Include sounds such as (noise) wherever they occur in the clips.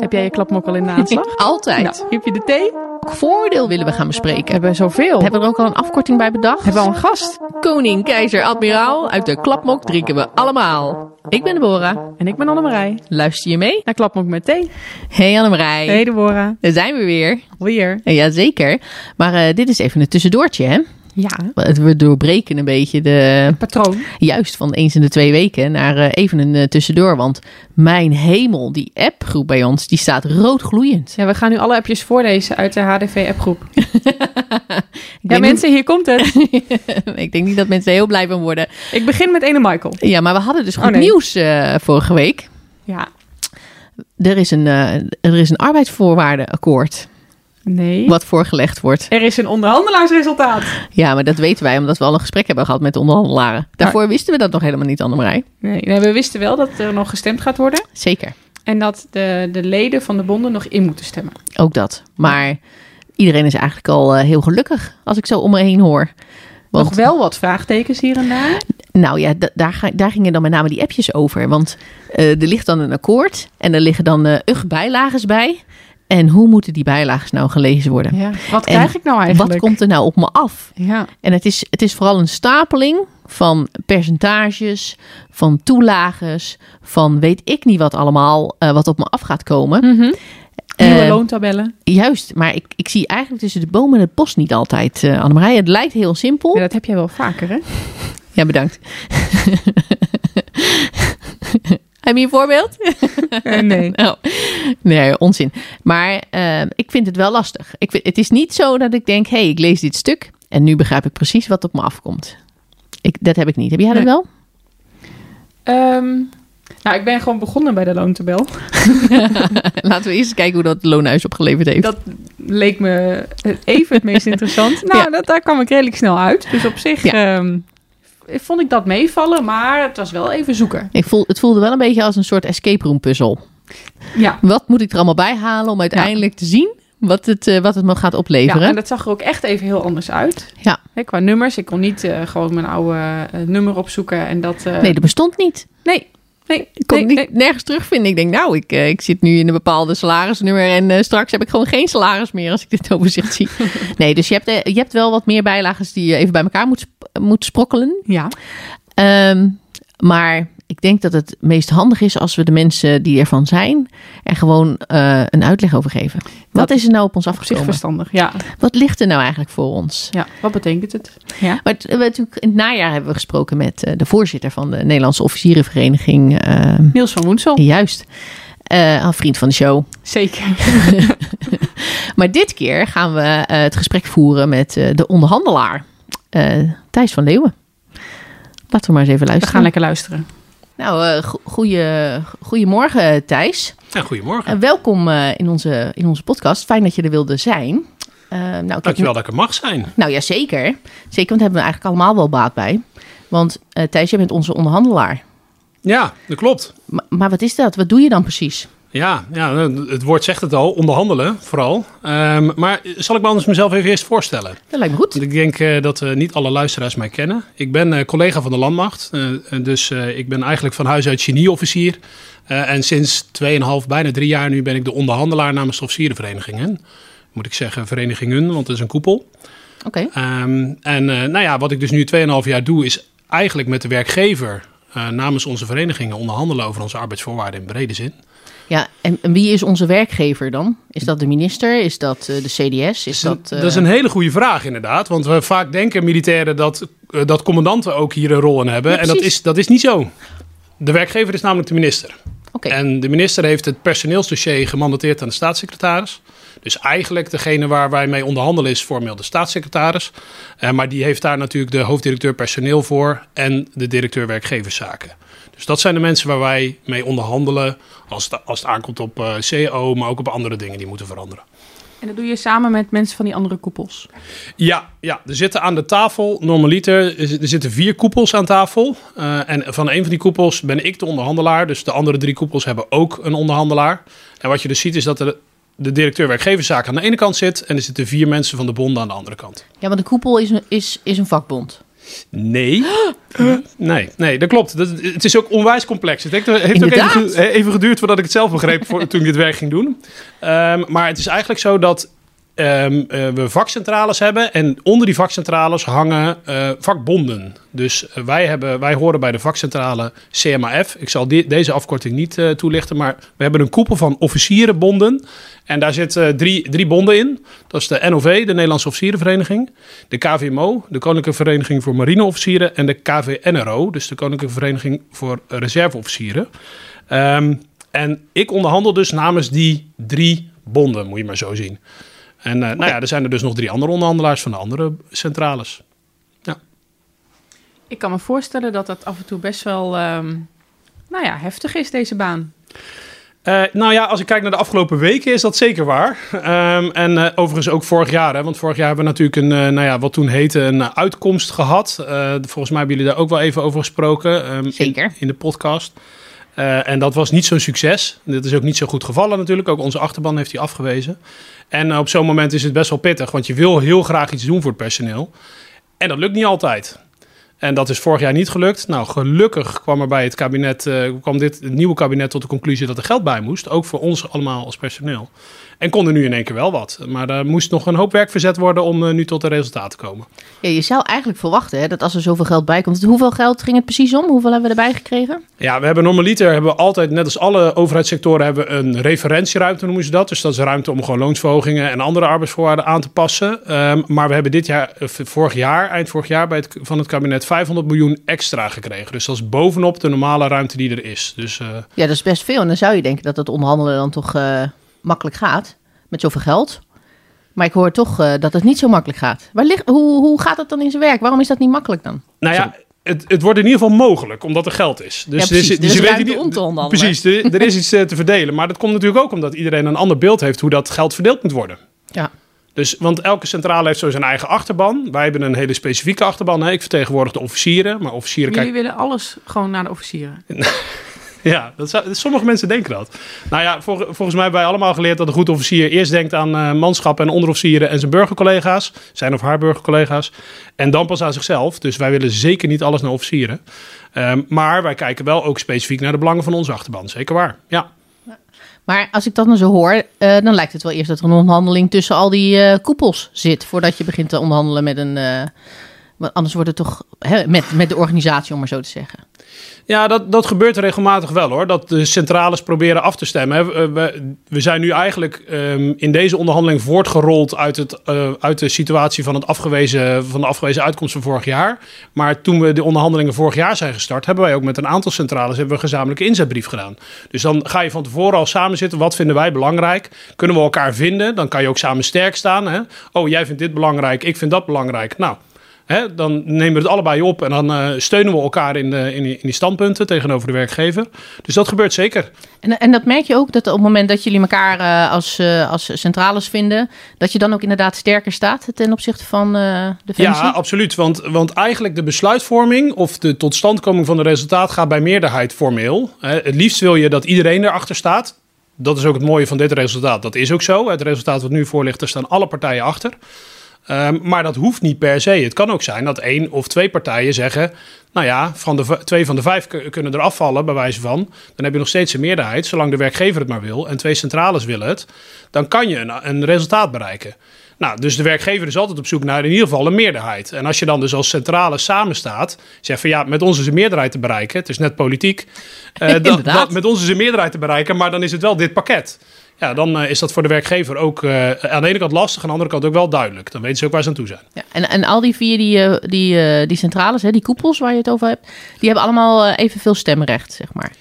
Heb jij je klapmok al in de aanslag? (laughs) Altijd. Nou, heb je de thee? Voordeel willen we gaan bespreken. Hebben we zoveel? Hebben we er ook al een afkorting bij bedacht? Hebben we al een gast? Koning, keizer, admiraal, uit de klapmok drinken we allemaal. Ik ben Deborah. En ik ben Annemarij. Luister je mee? Naar klapmok met thee. Hey Annemarij. Hey Deborah. Daar zijn we weer. Weer. Ja, zeker. Maar eh, dit is even een tussendoortje, hè? Ja. We doorbreken een beetje de... Patroon. Juist, van eens in de twee weken naar eh, even een eh, tussendoor. Want mijn hemel, die appgroep bij ons, die staat roodgloeiend. Ja, we gaan nu alle appjes voorlezen uit de HDV-appgroep. (laughs) Ja, mensen, hier komt het. (laughs) ik denk niet dat mensen heel blij van worden. Ik begin met ene Michael. Ja, maar we hadden dus goed Oh, nee. nieuws eh, vorige week. Ja. Er is een, er is een arbeidsvoorwaardenakkoord Nee. wat voorgelegd wordt. Er is een onderhandelaarsresultaat. Ja, maar dat weten wij omdat we al een gesprek hebben gehad met de onderhandelaren. Daarvoor wisten we dat nog helemaal niet, Annemarij. Nee, nee, we wisten wel dat er nog gestemd gaat worden. Zeker, En dat de, de leden van de bonden nog in moeten stemmen. ook dat. Maar iedereen is eigenlijk al eh, heel gelukkig als ik zo om me heen hoor. Want, Nog wel wat vraagtekens hier en daar. Nou ja, da- daar, daar gingen dan met name die appjes over. Want eh, er ligt dan een akkoord en er liggen dan eh ug bijlages bij. En hoe moeten die bijlages nou gelezen worden? Ja. Wat En krijg ik nou eigenlijk? Wat komt er nou op me af? Ja. En het is, het is vooral een stapeling van percentages, van toelages, van weet ik niet wat allemaal, eh, wat op me af gaat komen. Mhm. Nieuwe Eh, loontabellen. Juist, maar ik, ik zie eigenlijk tussen de bomen en het bos niet altijd, eh Annemarij. Het lijkt heel simpel. Ja, dat heb jij wel vaker, hè? Ja, bedankt. (laughs) Heb je een voorbeeld? Eh, nee. (laughs) Oh, nee, onzin. Maar eh, ik vind het wel lastig. Ik vind, het is niet zo dat ik denk, hé, hey, ik lees dit stuk en nu begrijp ik precies wat op me afkomt. Ik, dat heb ik niet. Heb jij dat Nee. wel? Ehm, nou, ik ben gewoon begonnen bij de loontabel. (laughs) Laten we eerst eens kijken hoe dat loonhuis opgeleverd heeft. Dat leek me even het meest (laughs) interessant. Nou, Ja. dat, daar kwam ik redelijk snel uit. Dus op zich Ja. ehm, vond ik dat meevallen, maar het was wel even zoeken. Ik voel, het voelde wel een beetje als een soort escape room puzzel. Ja. Wat moet ik er allemaal bij halen om uiteindelijk te zien wat het, eh, wat het me gaat Ja, opleveren? en dat zag er ook echt even heel anders uit. Ja. Qua nummers. Ik kon niet eh, gewoon mijn oude eh, nummer opzoeken en dat... Nee, dat bestond niet. nee, nee, Ik kon nee, niet nergens terugvinden. Ik denk, nou, ik, eh, ik zit nu in een bepaalde salarisnummer en eh, straks heb ik gewoon geen salaris meer als ik dit (laughs) overzicht zie. (laughs) nee, dus je hebt, eh, je hebt wel wat meer bijlagen die je even bij elkaar moet, moet sprokkelen. Ja, Ehm, maar ik denk dat het meest handig is als we de mensen die ervan zijn er gewoon eh, een uitleg over geven. Wat is er nou op ons op afgekomen? verstandig. Ja, Wat ligt er nou eigenlijk voor ons? ja. wat betekent het? Ja. Maar het- we, natuurlijk, in het najaar hebben we gesproken met eh, de voorzitter van de Nederlandse Officierenvereniging. eh, Niels van Woensel. Juist. Eh, een vriend van de show. Zeker. (laughs) (laughs) Maar dit keer gaan we het gesprek voeren met de onderhandelaar, Thijs van Leeuwen. Laten we maar eens even We luisteren. gaan lekker luisteren. Nou, go- goeie, goedemorgen Thijs. Ja, goedemorgen. Eh, welkom eh, in, onze, in onze podcast. Fijn dat je er wilde zijn. Nou, ik heb- Dankjewel dat ik er mag zijn. Nou ja, zeker. Zeker, want daar hebben we eigenlijk allemaal wel baat bij. Want Thijs, jij bent onze onderhandelaar. Ja, dat klopt. Maar wat is dat? Wat doe je dan precies? Ja, ja, het woord zegt het al, onderhandelen vooral. Ehm, maar zal ik me anders mezelf even eerst voorstellen? Dat lijkt me goed. Want ik denk eh, dat eh, niet alle luisteraars mij kennen. Ik ben eh, collega van de landmacht, dus ik ben eigenlijk van huis uit genieofficier. En sinds 2,5, bijna drie jaar nu ben ik de onderhandelaar namens de officierenverenigingen. Moet ik zeggen verenigingen, want het is een koepel. Oké. Ehm, en nou ja, wat ik dus nu 2,5 jaar doe, is eigenlijk met de werkgever namens onze verenigingen onderhandelen over onze arbeidsvoorwaarden in brede zin. Ja, en, en wie is onze werkgever dan? Is dat de minister? Is dat eh, de CDS? Is dat, eh, Dat is een hele goede vraag inderdaad, want we vaak denken militairen dat, eh, dat commandanten ook hier een rol in hebben. Ja, en dat is, dat is niet zo. De werkgever is namelijk de minister. Oké. En de minister heeft het personeelsdossier gemandateerd aan de staatssecretaris. Dus eigenlijk degene waar wij mee onderhandelen is formeel de staatssecretaris. Maar die heeft daar natuurlijk de hoofddirecteur personeel voor en de directeur werkgeverszaken. Dus dat zijn de mensen waar wij mee onderhandelen als het, als het aankomt op eh CO, maar ook op andere dingen die moeten veranderen. En dat doe je samen met mensen van die andere koepels. Ja, ja, er zitten aan de tafel, normaliter, er zitten vier koepels aan tafel. Eh, en van een van die koepels ben ik de onderhandelaar. Dus de andere drie koepels hebben ook een onderhandelaar. En wat je dus ziet is dat er de directeur werkgeverszaak aan de ene kant zit... en er zitten vier mensen van de bonden aan de andere kant. Ja, want de koepel is een, is, is een vakbond. Nee. nee, nee, dat klopt. Dat, het is ook onwijs complex. Het heeft, heeft ook even geduurd voordat ik het zelf begreep voor, toen ik dit werk ging doen. Ehm, maar het is eigenlijk zo dat ehm, eh, we vakcentrales hebben en onder die vakcentrales hangen eh, vakbonden. Dus eh, wij, hebben, wij horen bij de vakcentrale CMAF. Ik zal deze afkorting niet toelichten, maar we hebben een koepel van officierenbonden. En daar zitten drie, drie bonden in. Dat is de NOV, de Nederlandse Officierenvereniging. De KVMO, de Koninklijke Vereniging voor Marineofficieren. En de KVNRO, dus de Koninklijke Vereniging voor Reserveofficieren. Ehm, en ik onderhandel dus namens die drie bonden, moet je maar zo zien. En eh, nou ja, er zijn er dus nog drie andere onderhandelaars van de andere centrales. Ik kan me voorstellen dat dat af en toe best wel, ehm, nou ja, heftig is, deze baan. Eh, nou ja, als ik kijk naar de afgelopen weken is dat zeker waar. Ehm, en eh, overigens ook vorig jaar. Hè, want vorig jaar hebben we natuurlijk een, eh, nou ja, wat toen heette, een uitkomst gehad. Eh, volgens mij hebben jullie daar ook wel even over gesproken. ehm, in- Zeker. In, de podcast. Eh, en dat was niet zo'n succes. Dit is ook niet zo goed gevallen natuurlijk. Ook onze achterban heeft hij afgewezen. En eh, op zo'n moment is het best wel pittig. Want je wil heel graag iets doen voor het personeel. En dat lukt niet altijd. En dat is vorig jaar niet gelukt. Nou, gelukkig kwam er bij het kabinet, eh, kwam dit het nieuwe kabinet tot de conclusie dat er geld bij moest. Ook voor ons allemaal als personeel. En kon er nu in één keer wel wat. Maar er moest nog een hoop werk verzet worden om eh, nu tot de resultaten te komen. Ja, je zou eigenlijk verwachten hè, dat als er zoveel geld bij komt. Hoeveel geld ging het precies om? Hoeveel hebben we erbij gekregen? Ja, we hebben normaliter hebben we altijd, net als alle overheidssectoren, hebben we een referentieruimte, noemen ze dat. Dus dat is ruimte om gewoon loonsverhogingen en andere arbeidsvoorwaarden aan te passen. Ehm, maar we hebben dit jaar, eh, vorig jaar, eind vorig jaar, bij het, van het kabinet 500 miljoen extra gekregen. Dus dat is bovenop de normale ruimte die er is. Dus eh, Ja, dat is best veel. En dan zou je denken dat het onderhandelen dan toch makkelijk gaat. Met zoveel geld. Maar ik hoor toch eh, dat het niet zo makkelijk gaat. Waar ligt, hoe, hoe gaat het dan in zijn werk? Waarom is dat niet makkelijk dan? Nou ja, het, het wordt in ieder geval mogelijk, omdat er geld is. Dus, Ja, precies. dus Er is je weet ruimte niet- om te onderhandelen. Precies, er, er is iets eh, te verdelen. Maar dat komt natuurlijk ook omdat iedereen een ander beeld heeft hoe dat geld verdeeld moet worden. Ja. Dus, want elke centrale heeft zo zijn eigen achterban. Wij hebben een hele specifieke achterban. Hè. Ik vertegenwoordig de officieren, maar officieren Jullie kijken... willen alles gewoon naar de officieren. (laughs) (laughs) Ja, dat sommige mensen denken dat. Nou ja, vol- volgens mij hebben wij allemaal geleerd dat een goed officier eerst denkt aan eh, manschap en onderofficieren en zijn burgercollega's, zijn of haar burgercollega's, en dan pas aan zichzelf. Dus wij willen zeker niet alles naar officieren. Ehm, maar wij kijken wel ook specifiek naar de belangen van onze achterban. Zeker waar. Ja. Maar als ik dat nou zo hoor, eh, dan lijkt het wel eerst dat er een onderhandeling tussen al die eh, koepels zit. Voordat je begint te onderhandelen met een. Want anders wordt het toch met, met de organisatie, om maar zo te zeggen. Ja, dat, dat gebeurt regelmatig wel hoor. Dat de centrales proberen af te stemmen. we, we zijn nu eigenlijk ehm, in deze onderhandeling voortgerold uit, het, eh, uit de situatie van, het afgewezen, van de afgewezen uitkomst van vorig jaar. Maar toen we de onderhandelingen vorig jaar zijn gestart, hebben wij ook met een aantal centrales hebben we een gezamenlijke inzetbrief gedaan. Dus dan ga je van tevoren al samen zitten. Wat vinden wij belangrijk? Kunnen we elkaar vinden? Dan kan je ook samen sterk staan. Hè? Oh, jij vindt dit belangrijk, ik vind dat belangrijk. Nou, Hè, dan nemen we het allebei op en dan eh, steunen we elkaar in, de, in, die, in die standpunten tegenover de werkgever. Dus dat gebeurt zeker. En, en dat merk je ook dat op het moment dat jullie elkaar eh, als, eh, als centrales vinden, dat je dan ook inderdaad sterker staat ten opzichte van eh Defensie? Ja, absoluut. Want, want eigenlijk de besluitvorming of de totstandkoming van het resultaat gaat bij meerderheid formeel. Hè, het liefst wil je dat iedereen erachter staat. Dat is ook het mooie van dit resultaat. Dat is ook zo. Het resultaat wat nu voor ligt, daar staan alle partijen achter. Ehm, maar dat hoeft niet per se. Het kan ook zijn dat één of twee partijen zeggen... nou ja, van de, twee van de vijf kunnen er afvallen, bij wijze van. Dan heb je nog steeds een meerderheid, zolang de werkgever het maar wil... en twee centrales willen het, dan kan je een, een resultaat bereiken. Nou, dus de werkgever is altijd op zoek naar in ieder geval een meerderheid. En als je dan dus als centrale samen staat... zegt van ja, met ons is een meerderheid te bereiken. Het is net politiek. (laughs) Dat, dat, met ons is een meerderheid te bereiken, maar dan is het wel dit pakket. Ja, dan eh, is dat voor de werkgever ook eh, aan de ene kant lastig, aan de andere kant ook wel duidelijk. Dan weten ze ook waar ze aan toe zijn. Ja, en, en al die vier die, eh, die, die centrales, hè, die koepels waar je het over hebt, die hebben allemaal evenveel stemrecht, zeg maar.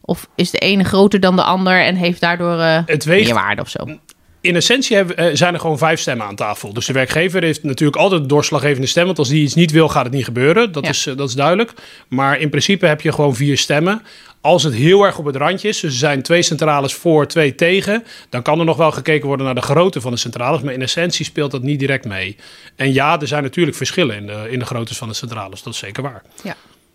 Of is de ene groter dan de ander en heeft daardoor Het weegt, meerwaarde of zo? In essentie hebben, eh, zijn er gewoon vijf stemmen aan tafel. Dus de werkgever heeft natuurlijk altijd de doorslaggevende stem. Want als die iets niet wil, gaat het niet gebeuren. Dat, Ja. is, eh, dat is duidelijk. Maar in principe heb je gewoon vier stemmen. Als het heel erg op het randje is, dus er zijn twee centrales voor, twee tegen, dan kan er nog wel gekeken worden naar de grootte van de centrales. Maar in essentie speelt dat niet direct mee. En ja, er zijn natuurlijk verschillen in de, in de groottes van de centrales. Dat is zeker waar.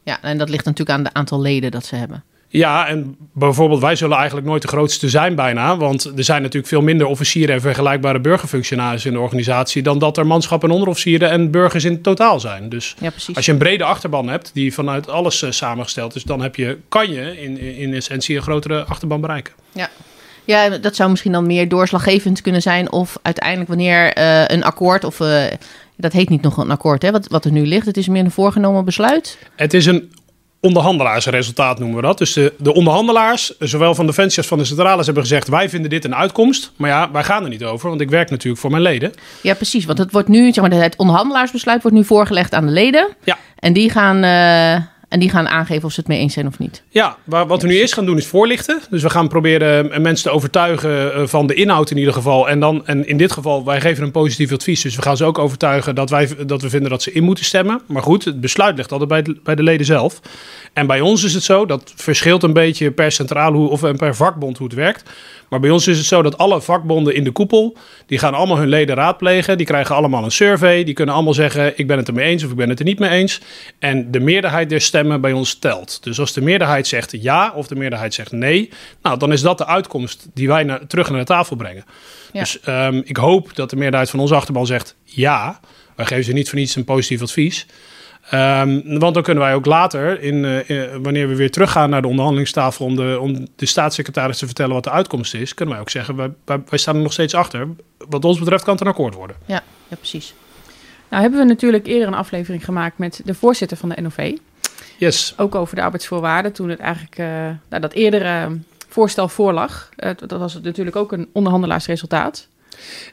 Ja, en dat ligt natuurlijk aan het aantal leden dat ze hebben. Ja, en bijvoorbeeld wij zullen eigenlijk nooit de grootste zijn bijna. Want er zijn natuurlijk veel minder officieren en vergelijkbare burgerfunctionarissen in de organisatie... dan dat er manschap en onderofficieren en burgers in totaal zijn. Dus Ja, als je een brede achterban hebt die vanuit alles eh, samengesteld is... dan heb je, kan je in, in essentie een grotere achterban bereiken. Ja, dat zou misschien dan meer doorslaggevend kunnen zijn. Of uiteindelijk wanneer eh, een akkoord, of eh, dat heet niet nog een akkoord, hè, wat, wat er nu ligt. Het is meer een voorgenomen besluit. Het is een onderhandelaarsresultaat noemen we dat. Dus de, de onderhandelaars, zowel van Defensie als van de centrales, hebben gezegd... wij vinden dit een uitkomst. Maar ja, wij gaan er niet over, want ik werk natuurlijk voor mijn leden. Ja, precies. Want het wordt nu, zeg maar, het onderhandelaarsbesluit wordt nu voorgelegd aan de leden. Ja. En die gaan, eh, en die gaan aangeven of ze het mee eens zijn of niet. Ja, wa- wat we nu eerst gaan doen is voorlichten. Dus we gaan proberen eh, mensen te overtuigen eh, van de inhoud in ieder geval. En, dan, en in dit geval, wij geven een positief advies. Dus we gaan ze ook overtuigen dat, wij, dat we vinden dat ze in moeten stemmen. Maar goed, het besluit ligt altijd bij de, bij de leden zelf. En bij ons is het zo, dat verschilt een beetje per centraal hoe, of per vakbond hoe het werkt. Maar bij ons is het zo dat alle vakbonden in de koepel, die gaan allemaal hun leden raadplegen. Die krijgen allemaal een survey. Die kunnen allemaal zeggen, ik ben het er mee eens of ik ben het er niet mee eens. En de meerderheid der stemmen bij ons telt. Dus als de meerderheid zegt ja of de meerderheid zegt nee, nou dan is dat de uitkomst die wij naar, terug naar de tafel brengen. Ja. Dus ehm, ik hoop dat de meerderheid van onze achterban zegt ja. Wij geven ze niet voor niets een positief advies. Ehm, want dan kunnen wij ook later, in, eh, eh, wanneer we weer teruggaan naar de onderhandelingstafel om de, om de staatssecretaris te vertellen wat de uitkomst is, kunnen wij ook zeggen, wij, wij, wij staan er nog steeds achter. Wat ons betreft kan het een akkoord worden. Ja, ja precies. Nou hebben we natuurlijk eerder een aflevering gemaakt met de voorzitter van de NOV. Yes. Ook over de arbeidsvoorwaarden. Toen het eigenlijk eh, nou, dat eerdere voorstel voorlag. Eh, dat was natuurlijk ook een onderhandelaarsresultaat.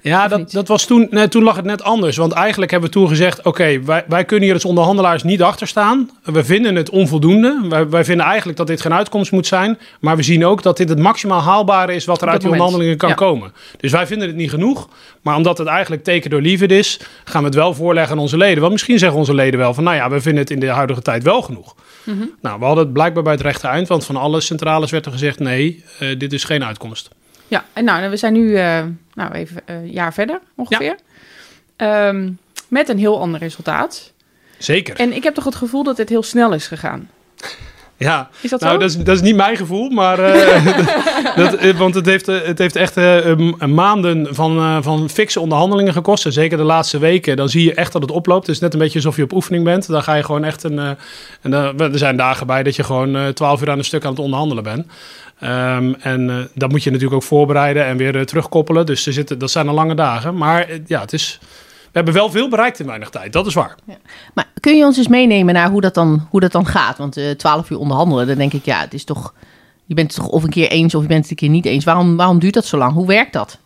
Ja, Of dat, niet? dat was toen, nee, toen lag het net anders. Want eigenlijk hebben we toen gezegd: oké, wij, wij kunnen hier als onderhandelaars niet achter staan. We vinden het onvoldoende. Wij, wij vinden eigenlijk dat dit geen uitkomst moet zijn. Maar we zien ook dat dit het maximaal haalbare is wat er Op uit die moment. onderhandelingen kan Ja. komen. Dus wij vinden het niet genoeg. Maar omdat het eigenlijk teken door liefde is, gaan we het wel voorleggen aan onze leden. Want misschien zeggen onze leden wel van: nou ja, we vinden het in de huidige tijd wel genoeg. Mhm. Nou, we hadden het blijkbaar bij het rechte eind. Want van alle centrales werd er gezegd: nee, eh, dit is geen uitkomst. Ja, en nou, we zijn nu eh, nou, even eh, een jaar verder ongeveer. Ehm, met een heel ander resultaat. Zeker. En ik heb toch het gevoel dat dit heel snel is gegaan. Ja, Is dat nou, zo? dat is, dat is niet mijn gevoel, maar. eh, (laughs) dat, eh, want het heeft, eh, het heeft echt maanden van, eh, van fikse onderhandelingen gekost. En zeker de laatste weken, dan zie je echt dat het oploopt. Het is net een beetje alsof je op oefening bent. Dan ga je gewoon echt een. en dan- er zijn dagen bij dat je gewoon twaalf uur aan een stuk aan het onderhandelen bent. Ehm, en dat moet je natuurlijk ook voorbereiden en weer terugkoppelen. Dus er zitten, dat zijn al lange dagen. Maar ja, het is. We hebben wel veel bereikt in weinig tijd, dat is waar. Maar kun je ons eens meenemen naar hoe dat dan, hoe dat dan gaat? Want eh 12 uur onderhandelen, dan denk ik, ja, het is toch. Je bent het toch of een keer eens of je bent het een keer niet eens. Waarom, waarom duurt dat zo lang? Hoe werkt dat?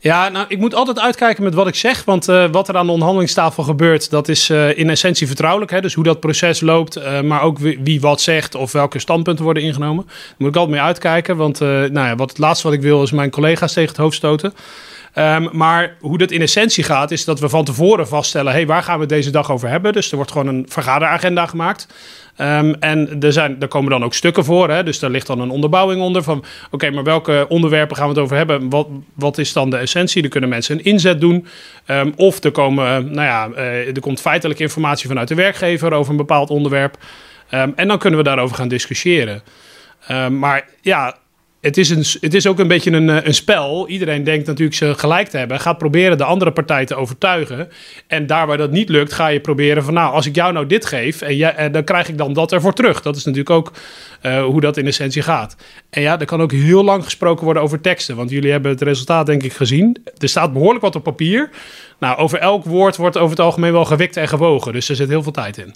Ja, nou, ik moet altijd uitkijken met wat ik zeg. Want eh, wat er aan de onderhandelingstafel gebeurt, dat is eh, in essentie vertrouwelijk. Hè? Dus hoe dat proces loopt, maar ook wie, wie wat zegt of welke standpunten worden ingenomen. Daar moet ik altijd mee uitkijken. Want nou ja, wat het laatste wat ik wil is mijn collega's tegen het hoofd stoten. Ehm, maar hoe dat in essentie gaat, is dat we van tevoren vaststellen: hey, waar gaan we deze dag over hebben? Dus er wordt gewoon een vergaderagenda gemaakt. Ehm, en er, zijn, er komen dan ook stukken voor. Hè? Dus daar ligt dan een onderbouwing onder. Van oké, maar welke onderwerpen gaan we het over hebben? Wat, wat is dan de essentie? Er kunnen mensen een inzet doen. Ehm, of er, komen, nou ja, eh, er komt feitelijke informatie vanuit de werkgever over een bepaald onderwerp. En dan kunnen we daarover gaan discussiëren. Maar ja, het is, een, het is ook een beetje een, eh, een spel. Iedereen denkt natuurlijk ze gelijk te hebben. Gaat proberen de andere partij te overtuigen. En daar waar dat niet lukt, ga je proberen van... nou, als ik jou nou dit geef, en jij, en dan krijg ik dan dat ervoor terug. Dat is natuurlijk ook eh, hoe dat in essentie gaat. En ja, er kan ook heel lang gesproken worden over teksten. Want jullie hebben het resultaat denk ik gezien. Er staat behoorlijk wat op papier. Nou, over elk woord wordt over het algemeen wel gewikt en gewogen. Dus er zit heel veel tijd in.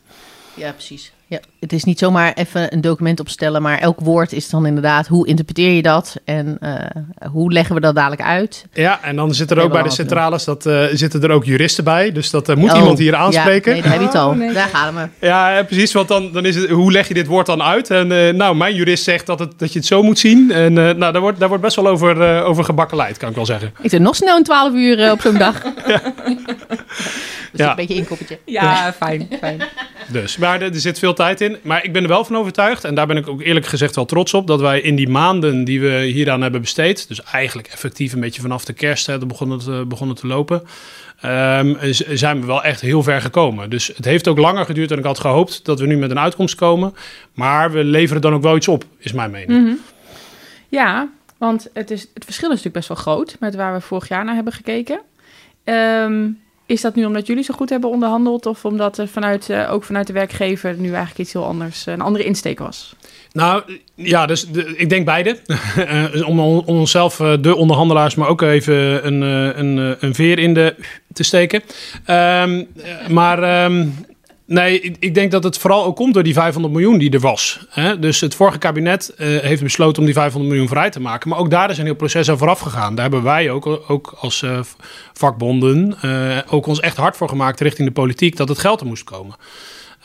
Ja, precies. Ja, het is niet zomaar even een document opstellen, maar elk woord is dan inderdaad hoe interpreteer je dat en eh, hoe leggen we dat dadelijk uit? Ja, en dan zit er ook bij de centrales, dat, eh, zitten er ook juristen bij. Dus dat eh, moet Oh, iemand hier aanspreken. Ja, nee, daar heb je het al. Oh, nee. Daar gaan we. Ja, precies. Want dan, dan is het, hoe leg je dit woord dan uit? En eh, nou, mijn jurist zegt dat, het, dat je het zo moet zien. En eh, nou, daar wordt, daar wordt best wel over, eh over gebakkeleid, kan ik wel zeggen. Ik zit nog snel een 12 uur op zo'n dag. (laughs) Dus Ja. een beetje inkoppertje. Ja, fijn, fijn. (laughs) Dus, maar er, er zit veel tijd in. Maar ik ben er wel van overtuigd, en daar ben ik ook eerlijk gezegd wel trots op, dat wij in die maanden die we hieraan hebben besteed, dus eigenlijk effectief een beetje vanaf de kerst, hè, begonnen het, eh, begonnen te lopen, ehm, z- zijn we wel echt heel ver gekomen. Dus het heeft ook langer geduurd dan ik had gehoopt dat we nu met een uitkomst komen. Maar we leveren dan ook wel iets op, is mijn mening. Mhm. Ja, want het, is, het verschil is natuurlijk best wel groot met waar we vorig jaar naar hebben gekeken. Ehm, is dat nu omdat jullie zo goed hebben onderhandeld of omdat er vanuit, eh, ook vanuit de werkgever nu eigenlijk iets heel anders, eh, een andere insteek was? Nou ja, dus ik denk beide. (laughs) Eh, om, onszelf, de onderhandelaars, maar ook even een, een, een veer in de te steken. Ehm, eh, maar ehm, nee, ik, denk dat het vooral ook komt door die 500 miljoen die er was. Dus het vorige kabinet eh, heeft besloten om die 500 miljoen vrij te maken. Maar ook daar is een heel proces aan vooraf gegaan. Daar hebben wij ook, ook als eh, vakbonden eh, ook ons echt hard voor gemaakt richting de politiek dat het geld er moest komen.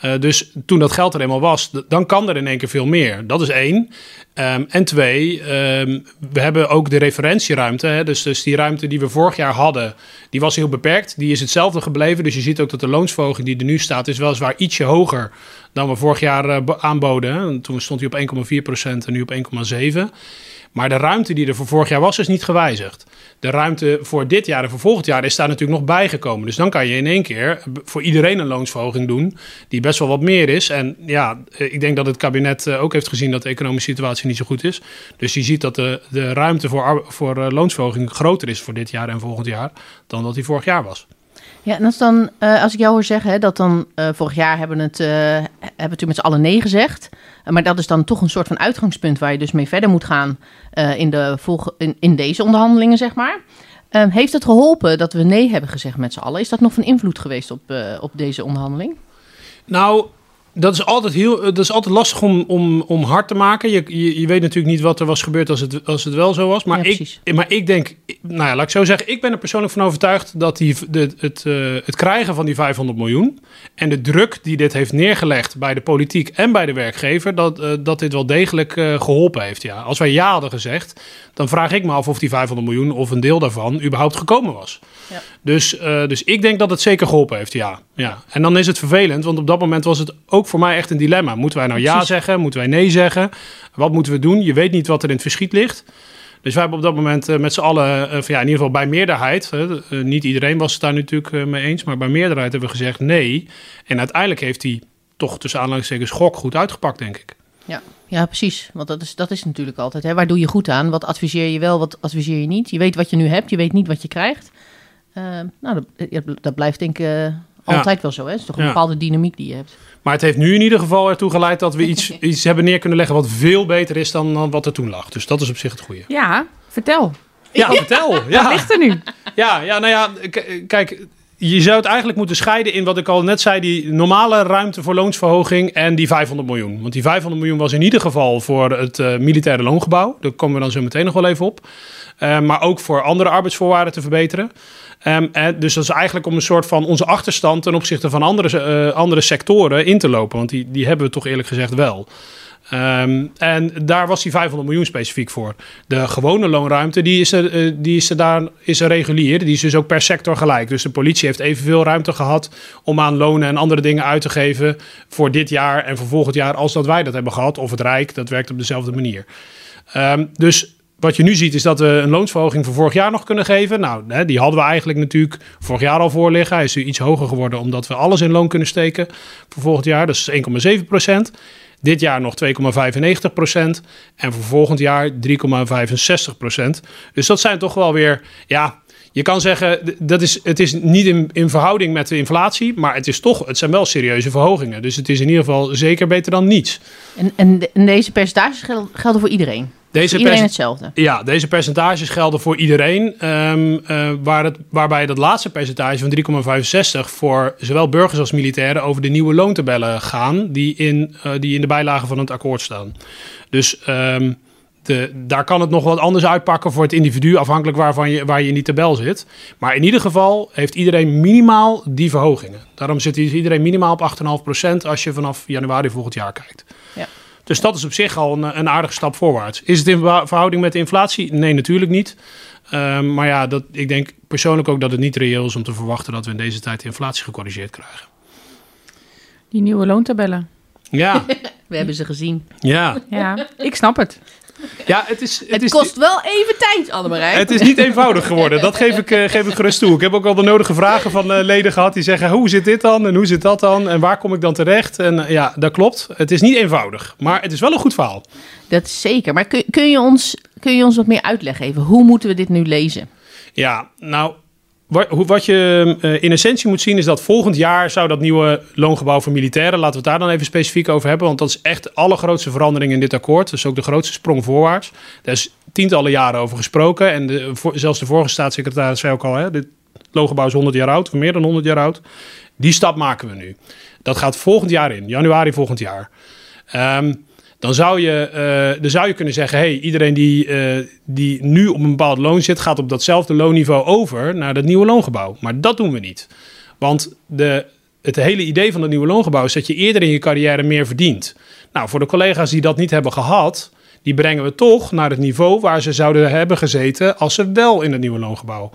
Eh, dus toen dat geld er eenmaal was, dan kan er in één keer veel meer. Dat is één. Ehm, en twee, ehm, we hebben ook de referentieruimte. Hè? Dus, dus die ruimte die we vorig jaar hadden, die was heel beperkt. Die is hetzelfde gebleven. Dus je ziet ook dat de loonsverhoging die er nu staat, is weliswaar ietsje hoger dan we vorig jaar eh, aanboden. Toen stond hij op 1,4% en nu op 1,7%. Maar de ruimte die er voor vorig jaar was, is niet gewijzigd. De ruimte voor dit jaar en voor volgend jaar is daar natuurlijk nog bijgekomen. Dus dan kan je in één keer voor iedereen een loonsverhoging doen, die best wel wat meer is. En ja, eh, ik denk dat het kabinet eh, ook heeft gezien dat de economische situatie niet zo goed is. Dus je ziet dat de, de ruimte voor, voor eh, loonsverhoging groter is voor dit jaar en volgend jaar dan dat die vorig jaar was. Ja, en als, dan, eh, als ik jou hoor zeggen, dat dan eh, vorig jaar hebben het, eh, hebben met z'n allen nee gezegd. Maar dat is dan toch een soort van uitgangspunt waar je dus mee verder moet gaan in, de volge- in, in deze onderhandelingen, zeg maar. Eh, heeft het geholpen dat we nee hebben gezegd met z'n allen? Is dat nog van invloed geweest op, op deze onderhandeling? Nou, dat is altijd, heel, eh, dat is altijd lastig om, om, om hard te maken. Je, je, je weet natuurlijk niet wat er was gebeurd als het, als het wel zo was. Maar, Ja, ik, maar ik denk, nou ja, laat ik zo zeggen, ik ben er persoonlijk van overtuigd dat die, de, het, eh, het krijgen van die 500 miljoen en de druk die dit heeft neergelegd bij de politiek en bij de werkgever, dat, eh, dat dit wel degelijk eh, geholpen heeft. Ja. Als wij ja hadden gezegd, dan vraag ik me af of die 500 miljoen of een deel daarvan überhaupt gekomen was. Ja. Dus, dus ik denk dat het zeker geholpen heeft, ja. ja. En dan is het vervelend, want op dat moment was het ook voor mij echt een dilemma. Moeten wij nou ja Precies. zeggen? Moeten wij nee zeggen? Wat moeten we doen? Je weet niet wat er in het verschiet ligt. Dus wij hebben op dat moment eh, met z'n allen, eh, van, ja, in ieder geval bij meerderheid, eh, niet iedereen was het daar natuurlijk mee eens, maar bij meerderheid hebben we gezegd nee. En uiteindelijk heeft hij toch tussen aanhalingstekens gok goed uitgepakt, denk ik. Ja, precies. Want dat is, dat is natuurlijk altijd. Hè. Waar doe je goed aan? Wat adviseer je wel, wat adviseer je niet? Je weet wat je nu hebt, je weet niet wat je krijgt. Nou, dat, ja, dat blijft denk ik altijd wel zo. Hè? Het is toch een Ja. bepaalde dynamiek die je hebt. Maar het heeft nu in ieder geval ertoe geleid dat we (laughs) iets, iets hebben neer kunnen leggen wat veel beter is dan, dan wat er toen lag. Dus dat is op zich het goede. Ja, vertel. Ja, vertel. (laughs) Wat Ja. ligt er nu? Ja, ja, nou ja, kijk, je zou het eigenlijk moeten scheiden in wat ik al net zei, die normale ruimte voor loonsverhoging en die 500 miljoen. Want die 500 miljoen was in ieder geval voor het eh, militaire loongebouw. Daar komen we dan zo meteen nog wel even op. Eh, maar ook voor andere arbeidsvoorwaarden te verbeteren. Ehm, dus dat is eigenlijk om een soort van onze achterstand ten opzichte van andere, eh, andere sectoren in te lopen. Want die, die hebben we toch eerlijk gezegd wel. Ehm, en daar was die 500 miljoen specifiek voor. De gewone loonruimte, die is er, eh, die is er daar is er regulier. Die is dus ook per sector gelijk. Dus de politie heeft evenveel ruimte gehad om aan lonen en andere dingen uit te geven voor dit jaar en voor volgend jaar als dat wij dat hebben gehad. Of het Rijk, dat werkt op dezelfde manier. Ehm, dus wat je nu ziet is dat we een loonsverhoging voor vorig jaar nog kunnen geven. Nou, die hadden we eigenlijk natuurlijk vorig jaar al voor liggen. Hij is nu iets hoger geworden omdat we alles in loon kunnen steken voor volgend jaar. Dus 1,7 procent. Dit jaar nog 2,95 procent. En voor volgend jaar 3,65 procent. Dus dat zijn toch wel weer, ja... Je kan zeggen, dat is, het is niet in, in verhouding met de inflatie, maar het, is toch, het zijn wel serieuze verhogingen. Dus het is in ieder geval zeker beter dan niets. En, en, de- en deze percentages gel- gelden voor iedereen. Deze Voor iedereen hetzelfde. Ja, deze percentages gelden voor iedereen. ehm, eh, waar het, waarbij dat laatste percentage van 3,65 voor zowel burgers als militairen over de nieuwe loontabellen gaan, die in, eh, die in de bijlage van het akkoord staan. Dus ehm, de, daar kan het nog wat anders uitpakken voor het individu, afhankelijk waarvan je, waar je in die tabel zit. Maar in ieder geval heeft iedereen minimaal die verhogingen. Daarom zit iedereen minimaal op 8,5% als je vanaf januari volgend jaar kijkt. Ja. Dus dat is op zich al een, een aardige stap voorwaarts. Is het in verhouding met de inflatie? Nee, natuurlijk niet. Ehm, maar ja, dat, ik denk persoonlijk ook dat het niet reëel is om te verwachten dat we in deze tijd de inflatie gecorrigeerd krijgen. Die nieuwe loontabellen. Ja, (laughs) We hebben ze gezien. ja. Ja, ik snap het. Ja het, is, het, Het, is, kost wel even tijd, Annemarij. het is niet eenvoudig geworden. Dat geef ik, eh, geef ik gerust toe. Ik heb ook al de nodige vragen van eh, leden gehad die zeggen: hoe zit dit dan en hoe zit dat dan en waar kom ik dan terecht? En eh, ja, dat klopt. Het is niet eenvoudig, maar het is wel een goed verhaal. Dat is zeker. Maar kun, kun, je ons, kun je ons wat meer uitleggen even? Hoe moeten we dit nu lezen? Ja, nou, wat, wat je eh, in essentie moet zien is dat volgend jaar zou dat nieuwe loongebouw voor militairen, laten we het daar dan even specifiek over hebben, want dat is echt de allergrootste verandering in dit akkoord. Is ook de grootste sprong voorwaarts. Daar is tientallen jaren over gesproken en de, zelfs de vorige staatssecretaris zei ook al, hè, dit loongebouw is 100 jaar oud, of meer dan 100 jaar oud. Die stap maken we nu. Dat gaat volgend jaar in, januari volgend jaar. Ehm, dan zou je, eh, dan zou je kunnen zeggen: hey, iedereen die, eh, die nu op een bepaald loon zit, gaat op datzelfde loonniveau over naar dat nieuwe loongebouw. Maar dat doen we niet. Want de, het hele idee van het nieuwe loongebouw is dat je eerder in je carrière meer verdient. Nou, voor de collega's die dat niet hebben gehad, die brengen we toch naar het niveau waar ze zouden hebben gezeten als ze wel in het nieuwe loongebouw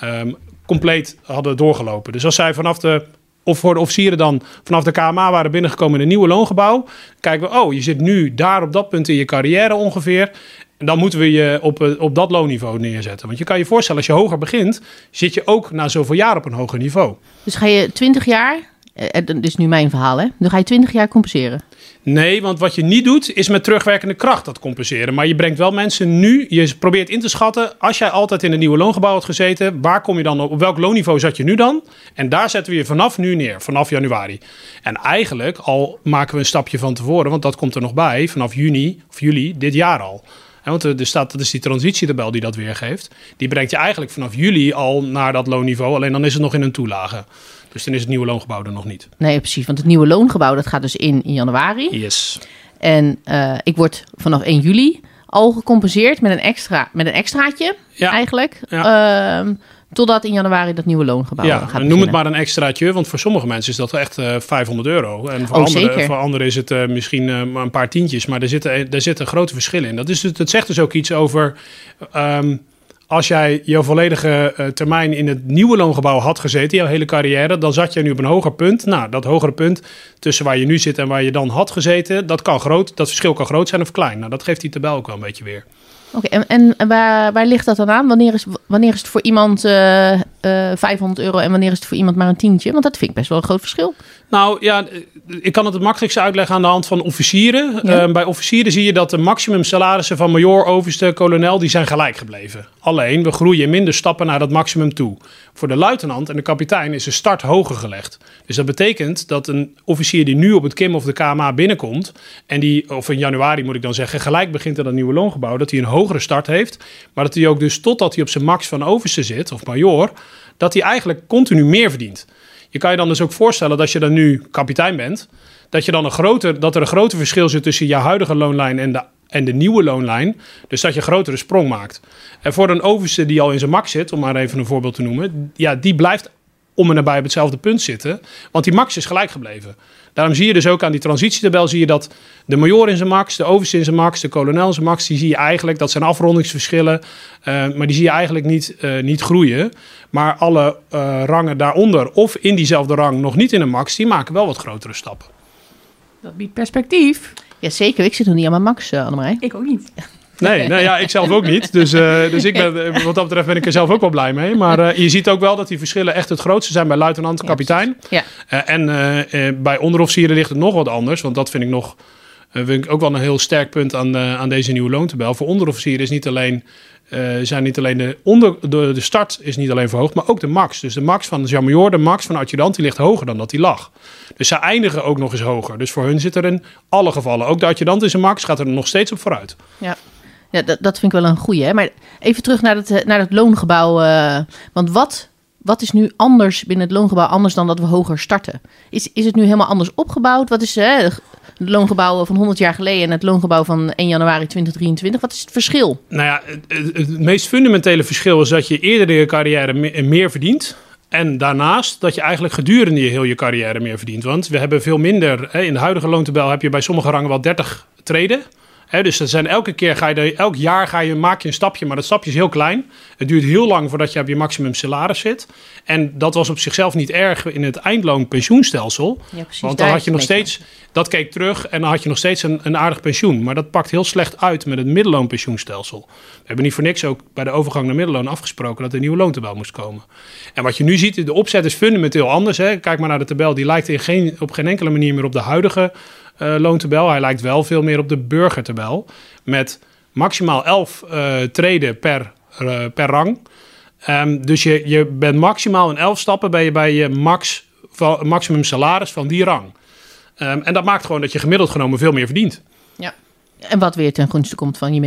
ehm, compleet hadden doorgelopen. Dus als zij vanaf de of voor de officieren dan vanaf de KMA waren binnengekomen in een nieuwe loongebouw. Kijken we, oh, je zit nu daar op dat punt in je carrière ongeveer. En dan moeten we je op, eh, op dat loonniveau neerzetten. Want je kan je voorstellen, als je hoger begint, zit je ook na zoveel jaar op een hoger niveau. Dus ga je 20 jaar, eh, dit is nu mijn verhaal hè, dan ga je 20 jaar compenseren. Nee, want wat je niet doet, is met terugwerkende kracht dat compenseren. Maar je brengt wel mensen nu, je probeert in te schatten, als jij altijd in een nieuwe loongebouw had gezeten, waar kom je dan op? Op welk loonniveau zat je nu dan? En daar zetten we je vanaf nu neer, vanaf januari. En eigenlijk al maken we een stapje van tevoren, want dat komt er nog bij, vanaf juni of juli dit jaar al. Want er staat, dat is die transitietabel die dat weergeeft. Die brengt je eigenlijk vanaf juli al naar dat loonniveau, alleen dan is het nog in een toelage. Dus dan is het nieuwe loongebouw er nog niet. Nee, precies, want het nieuwe loongebouw dat gaat dus in in januari. Yes. En eh, ik word vanaf 1 juli al gecompenseerd met een, extra, met een extraatje Ja. eigenlijk. Ehm, totdat in januari dat nieuwe loongebouw Ja, gaat noem het beginnen. maar een extraatje, want voor sommige mensen is dat echt eh 500 euro. En voor, Oh, anderen, voor anderen is het eh, misschien maar een paar tientjes, maar er zitten, er zitten grote verschillen in. Dat, is, het het zegt dus ook iets over. ehm, als jij je volledige eh, termijn in het nieuwe loongebouw had gezeten, jouw hele carrière, dan zat je nu op een hoger punt. Nou, dat hogere punt tussen waar je nu zit en waar je dan had gezeten, dat kan groot, dat verschil kan groot zijn of klein. Nou, dat geeft die tabel ook wel een beetje weer. Oké, en, en waar, waar ligt dat dan aan? Wanneer is, wanneer is het voor iemand eh, eh, 500 euro en wanneer is het voor iemand maar een tientje? Want dat vind ik best wel een groot verschil. Nou ja, eh, ik kan het het makkelijkste uitleggen aan de hand van officieren. Ja. Eh, bij officieren zie je dat de maximum salarissen van major, overste, kolonel, die zijn gelijk gebleven. Alleen, we groeien in minder stappen naar dat maximum toe. Voor de luitenant en de kapitein is de start hoger gelegd. Dus dat betekent dat een officier die nu op het KIM of de KMA binnenkomt... en die, of in januari moet ik dan zeggen, gelijk begint aan dat nieuwe loongebouw... dat hij een hogere start heeft, maar dat hij ook dus totdat hij op zijn max van overste zit, of major... dat hij eigenlijk continu meer verdient. Je kan je dan dus ook voorstellen dat je dan nu kapitein bent, dat, je dan een groter, dat er een groter verschil zit tussen jouw huidige loonlijn en de, en de nieuwe loonlijn. Dus dat je grotere sprong maakt. En voor een overste die al in zijn max zit, om maar even een voorbeeld te noemen, ja, die blijft om en nabij op hetzelfde punt zitten, want die max is gelijk gebleven. Daarom zie je dus ook aan die transitietabel zie je dat de major in zijn max, de overste in zijn max, de kolonel in zijn max, die zie je eigenlijk, dat zijn afrondingsverschillen, eh, maar die zie je eigenlijk niet, eh, niet groeien. Maar alle eh, rangen daaronder of in diezelfde rang nog niet in een max, die maken wel wat grotere stappen. Dat biedt perspectief. Jazeker, ik zit nog niet aan mijn max, uh, Annemarij. Ik ook niet. Nee, nee ja, ik zelf ook niet. Dus, eh, dus ik ben, eh, wat dat betreft ben ik er zelf ook wel blij mee. Maar eh, je ziet ook wel dat die verschillen echt het grootste zijn bij luitenant en kapitein. Ja, en bij onderofficieren ligt het nog wat anders. Want dat vind ik nog vind ik ook wel een heel sterk punt aan, aan deze nieuwe loontabel. Voor onderofficieren is niet alleen, zijn niet alleen de, onder, de, de start is niet alleen verhoogd, maar ook de max. Dus de max van de Jean-Major, de max van de adjudant, die ligt hoger dan dat die lag. Dus zij eindigen ook nog eens hoger. Dus voor hun zit er in alle gevallen, ook de adjudant in zijn max, gaat er nog steeds op vooruit. ja. Ja dat, dat vind ik wel een goeie. Hè? Maar even terug naar het, eh, naar het loongebouw. eh, want wat, wat is nu anders binnen het loongebouw anders dan dat we hoger starten? Is, is het nu helemaal anders opgebouwd? Wat is eh, het loongebouw van 100 jaar geleden en het loongebouw van 1 januari 2023? Wat is het verschil? Nou ja, het, meest fundamentele verschil is dat je eerder in je carrière me- meer verdient. En daarnaast dat je eigenlijk gedurende je heel je carrière meer verdient. Want we hebben veel minder. Hè, in de huidige loontabel heb je bij sommige rangen wel 30 treden. Dus zijn elke keer ga je elk jaar ga je, maak je een stapje, maar dat stapje is heel klein. Het duurt heel lang voordat je op je maximum salaris zit. En dat was op zichzelf niet erg in het eindloonpensioenstelsel. Ja, precies. Want dan had je nog steeds, dat keek terug en dan had je nog steeds een, een aardig pensioen. Maar dat pakt heel slecht uit met het middelloonpensioenstelsel. We hebben niet voor niks ook bij de overgang naar middelloon afgesproken dat er een nieuwe loontabel moest komen. En wat je nu ziet, de opzet is fundamenteel anders. Hè. Kijk maar naar de tabel, die lijkt in geen, op geen enkele manier meer op de huidige eh, loontabel. Hij lijkt wel veel meer op de burgertabel. Met maximaal 11 eh treden per, eh, per rang. Ehm, dus je, je bent maximaal in 11 stappen ben je bij je max, van, maximum salaris van die rang. Ehm, en dat maakt gewoon dat je gemiddeld genomen veel meer verdient. En wat weer ten gunste komt van je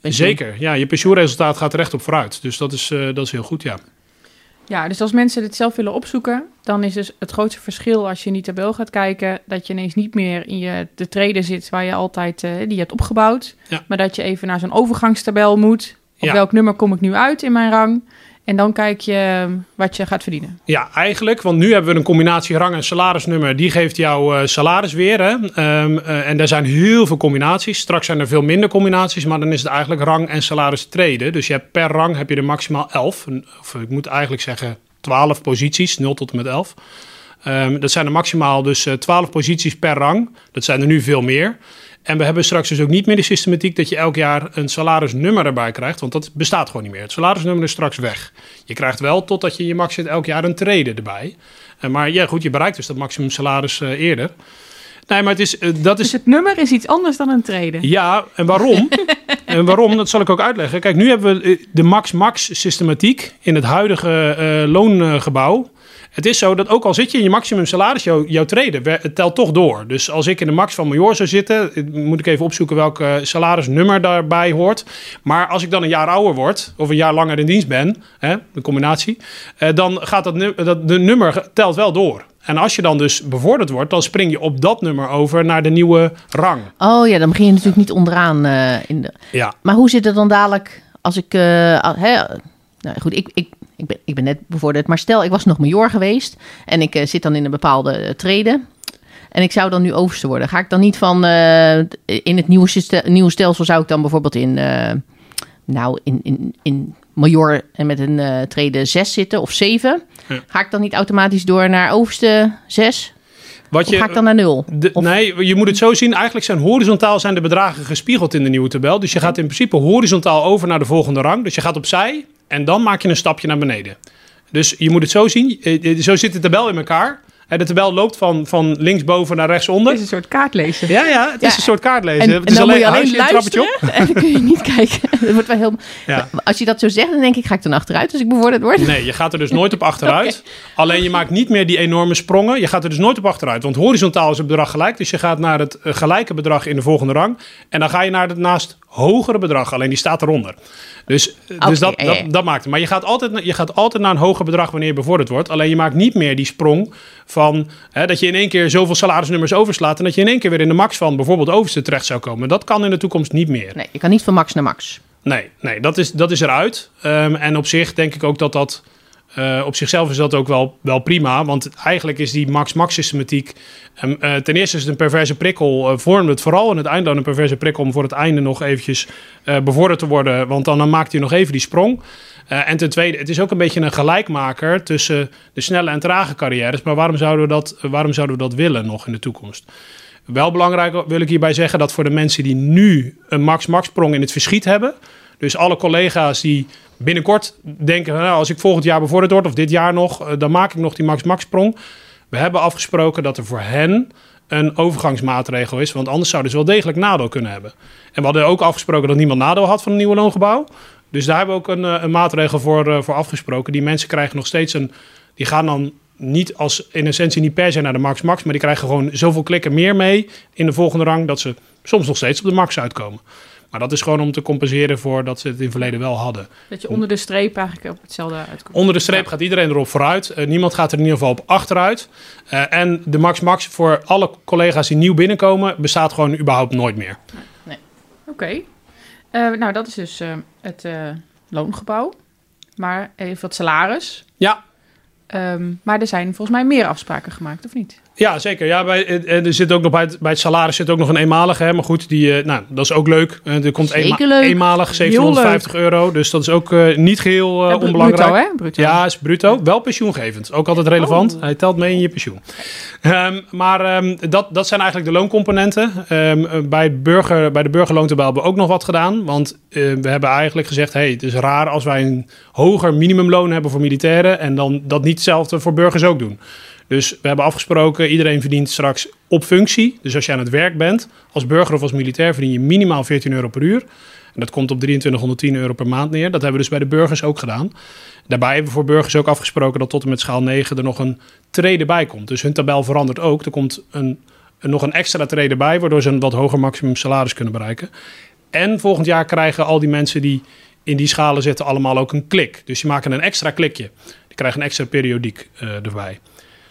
pensioen. Zeker, ja, je pensioenresultaat gaat er echt op vooruit. Dus dat is, dat is heel goed, ja. Ja, dus als mensen dit zelf willen opzoeken, dan is dus het grootste verschil als je in die tabel gaat kijken, dat je ineens niet meer in je, de treden zit waar je altijd, eh, die je hebt opgebouwd, Ja. maar dat je even naar zo'n overgangstabel moet. Op Ja. welk nummer kom ik nu uit in mijn rang? En dan kijk je eh, wat je gaat verdienen. Ja, eigenlijk, want nu hebben we een combinatie rang en salarisnummer. Die geeft jouw eh, salaris weer. Hè? Ehm, eh, en er zijn heel veel combinaties. Straks zijn er veel minder combinaties, maar dan is het eigenlijk rang en salaris treden. Dus je hebt per rang heb je er maximaal 11. Een- Of ik moet eigenlijk zeggen 12 posities, 0 tot en met 11. Ehm, dat zijn er maximaal dus eh, 12 posities per rang. Dat zijn er nu veel meer. En we hebben straks dus ook niet meer de systematiek dat je elk jaar een salarisnummer erbij krijgt. Want dat bestaat gewoon niet meer. Het salarisnummer is straks weg. Je krijgt wel, totdat je je max zit, elk jaar een trede erbij. Eh, maar ja, goed, je bereikt dus dat maximum salaris eh, eerder. Nee, maar het is, eh, dat Dus is... het nummer is iets anders dan een treden. Ja, en waarom? (laughs) en waarom, dat zal ik ook uitleggen. Kijk, nu hebben we de max-max systematiek in het huidige loongebouw. Het is zo dat ook al zit je in je maximum salaris, jouw, jouw treden, het telt toch door. Dus als ik in de max van major zou zitten, eh, moet ik even opzoeken welk eh, salarisnummer daarbij hoort. Maar als ik dan een jaar ouder word, of een jaar langer in dienst ben, hè, de combinatie, eh, dan gaat dat, dat de nummer telt wel door. En als je dan dus bevorderd wordt, dan spring je op dat nummer over naar de nieuwe rang. Oh ja, dan begin je natuurlijk niet onderaan. in de... Ja, Maar hoe zit het dan dadelijk als ik... al- hè, nou goed, ik, ik, ik, ben, ik ben net bevorderd. Maar stel, ik was nog major geweest. En ik eh, zit dan in een bepaalde eh, treden. En ik zou dan nu overste worden. Ga ik dan niet van... eh, in het nieuwe, syste- nieuwe stelsel zou ik dan bijvoorbeeld in... nou, in, in, in major en met een eh treden 6 zitten of 7. Ja. Ga ik dan niet automatisch door naar overste 6? Wat Of ga ik dan naar 0? De- nee, je moet het zo zien. Eigenlijk zijn horizontaal zijn de bedragen gespiegeld in de nieuwe tabel. Dus je gaat in principe horizontaal over naar de volgende rang. Dus je gaat opzij en dan maak je een stapje naar beneden. Dus je moet het zo zien. Eh, eh, Zo zit de tabel in elkaar. De tabel loopt van, van linksboven naar rechtsonder. Het is een soort kaartlezen. Ja, ja, het is Ja. een soort kaartlezen. En, het en is dan moet je alleen luisteren op. (laughs) en dan kun je niet kijken. (laughs) Dat wordt wel heel... Ja. Als je dat zo zegt, dan denk ik, ga ik dan achteruit als ik bevorderd word? Nee, je gaat er dus (laughs) nooit op achteruit. Alleen je maakt niet meer die enorme sprongen. Je gaat er dus nooit op achteruit. Want horizontaal is het bedrag gelijk. Dus je gaat naar het eh, gelijke bedrag in de volgende rang. En dan ga je naar het naast hogere bedrag. Alleen die staat eronder. Dus, eh, dus dat, dat, ja. dat maakt het. Maar je gaat, altijd, je gaat altijd naar een hoger bedrag wanneer je bevorderd wordt. Alleen je maakt niet meer die sprong van hè, dat je in één keer zoveel salarisnummers overslaat. En dat je in één keer weer in de max van bijvoorbeeld overste terecht zou komen. Dat kan in de toekomst niet meer. Nee, je kan niet van max naar max. Nee, nee dat, is, dat is eruit. Ehm, en op zich denk ik ook dat dat... eh, op zichzelf is dat ook wel, wel prima. Want eigenlijk is die max-max systematiek... ehm, eh, ten eerste is het een perverse prikkel. eh vormt het vooral in het eindloon een perverse prikkel... om voor het einde nog eventjes bevorderd te worden. Want dan, dan maakt hij nog even die sprong. En ten tweede, het is ook een beetje een gelijkmaker... tussen de snelle en trage carrières. Maar waarom zouden we dat, waarom zouden we dat willen nog in de toekomst? Wel belangrijk wil ik hierbij zeggen dat voor de mensen die nu een max-max sprong in het verschiet hebben. Dus alle collega's die binnenkort denken, nou, als ik volgend jaar bevorderd word of dit jaar nog, eh, dan maak ik nog die max-max sprong. We hebben afgesproken dat er voor hen een overgangsmaatregel is, want anders zouden ze wel degelijk nadeel kunnen hebben. En we hadden ook afgesproken dat niemand nadeel had van een nieuwe loongebouw. Dus daar hebben we ook een, eh, een maatregel voor, eh, voor afgesproken. Die mensen krijgen nog steeds een, die gaan dan niet als in essentie niet per se naar de max-max, maar die krijgen gewoon zoveel klikken meer mee in de volgende rang dat ze soms nog steeds op de max uitkomen. Maar dat is gewoon om te compenseren voor dat ze het in het verleden wel hadden. Dat je onder de streep eigenlijk op hetzelfde uitkomt. Onder de streep gaat iedereen erop vooruit. Eh, niemand gaat er in ieder geval op achteruit. Eh, en de max-max voor alle collega's die nieuw binnenkomen bestaat gewoon überhaupt nooit meer. Oké. Eh, nou, dat is dus het loongebouw. Maar even wat salaris. Ja, Ehm, maar er zijn volgens mij meer afspraken gemaakt, of niet? Ja, zeker. Ja, bij, en er zit ook nog bij het, bij het salaris zit ook nog een eenmalige. Hè? Maar goed, die, eh, nou, dat is ook leuk. Eh, er komt eenma- leuk. eenmalig 750 euro. Dus dat is ook eh, niet geheel eh, br- onbelangrijk. bruto, hè? Bruto. Ja, is bruto. Wel pensioengevend. Ook altijd relevant. Hij telt mee in je pensioen. Ehm, maar ehm, dat, dat zijn eigenlijk de looncomponenten. Eh, bij, burger, bij de burgerloontabel hebben we ook nog wat gedaan. Want eh, we hebben eigenlijk gezegd... Hey, het is raar als wij een hoger minimumloon hebben voor militairen... en dan dat niet hetzelfde voor burgers ook doen. Dus we hebben afgesproken, iedereen verdient straks op functie. Dus als je aan het werk bent, als burger of als militair, verdien je minimaal 14 euro per uur. En dat komt op 2310 euro per maand neer. Dat hebben we dus bij de burgers ook gedaan. Daarbij hebben we voor burgers ook afgesproken dat tot en met schaal 9 er nog een trede bij komt. Dus hun tabel verandert ook. Er komt een, nog een extra trede bij, waardoor ze een wat hoger maximum salaris kunnen bereiken. En volgend jaar krijgen al die mensen die in die schalen zitten allemaal ook een klik. Dus die maken een extra klikje. Die krijgen een extra periodiek eh, erbij.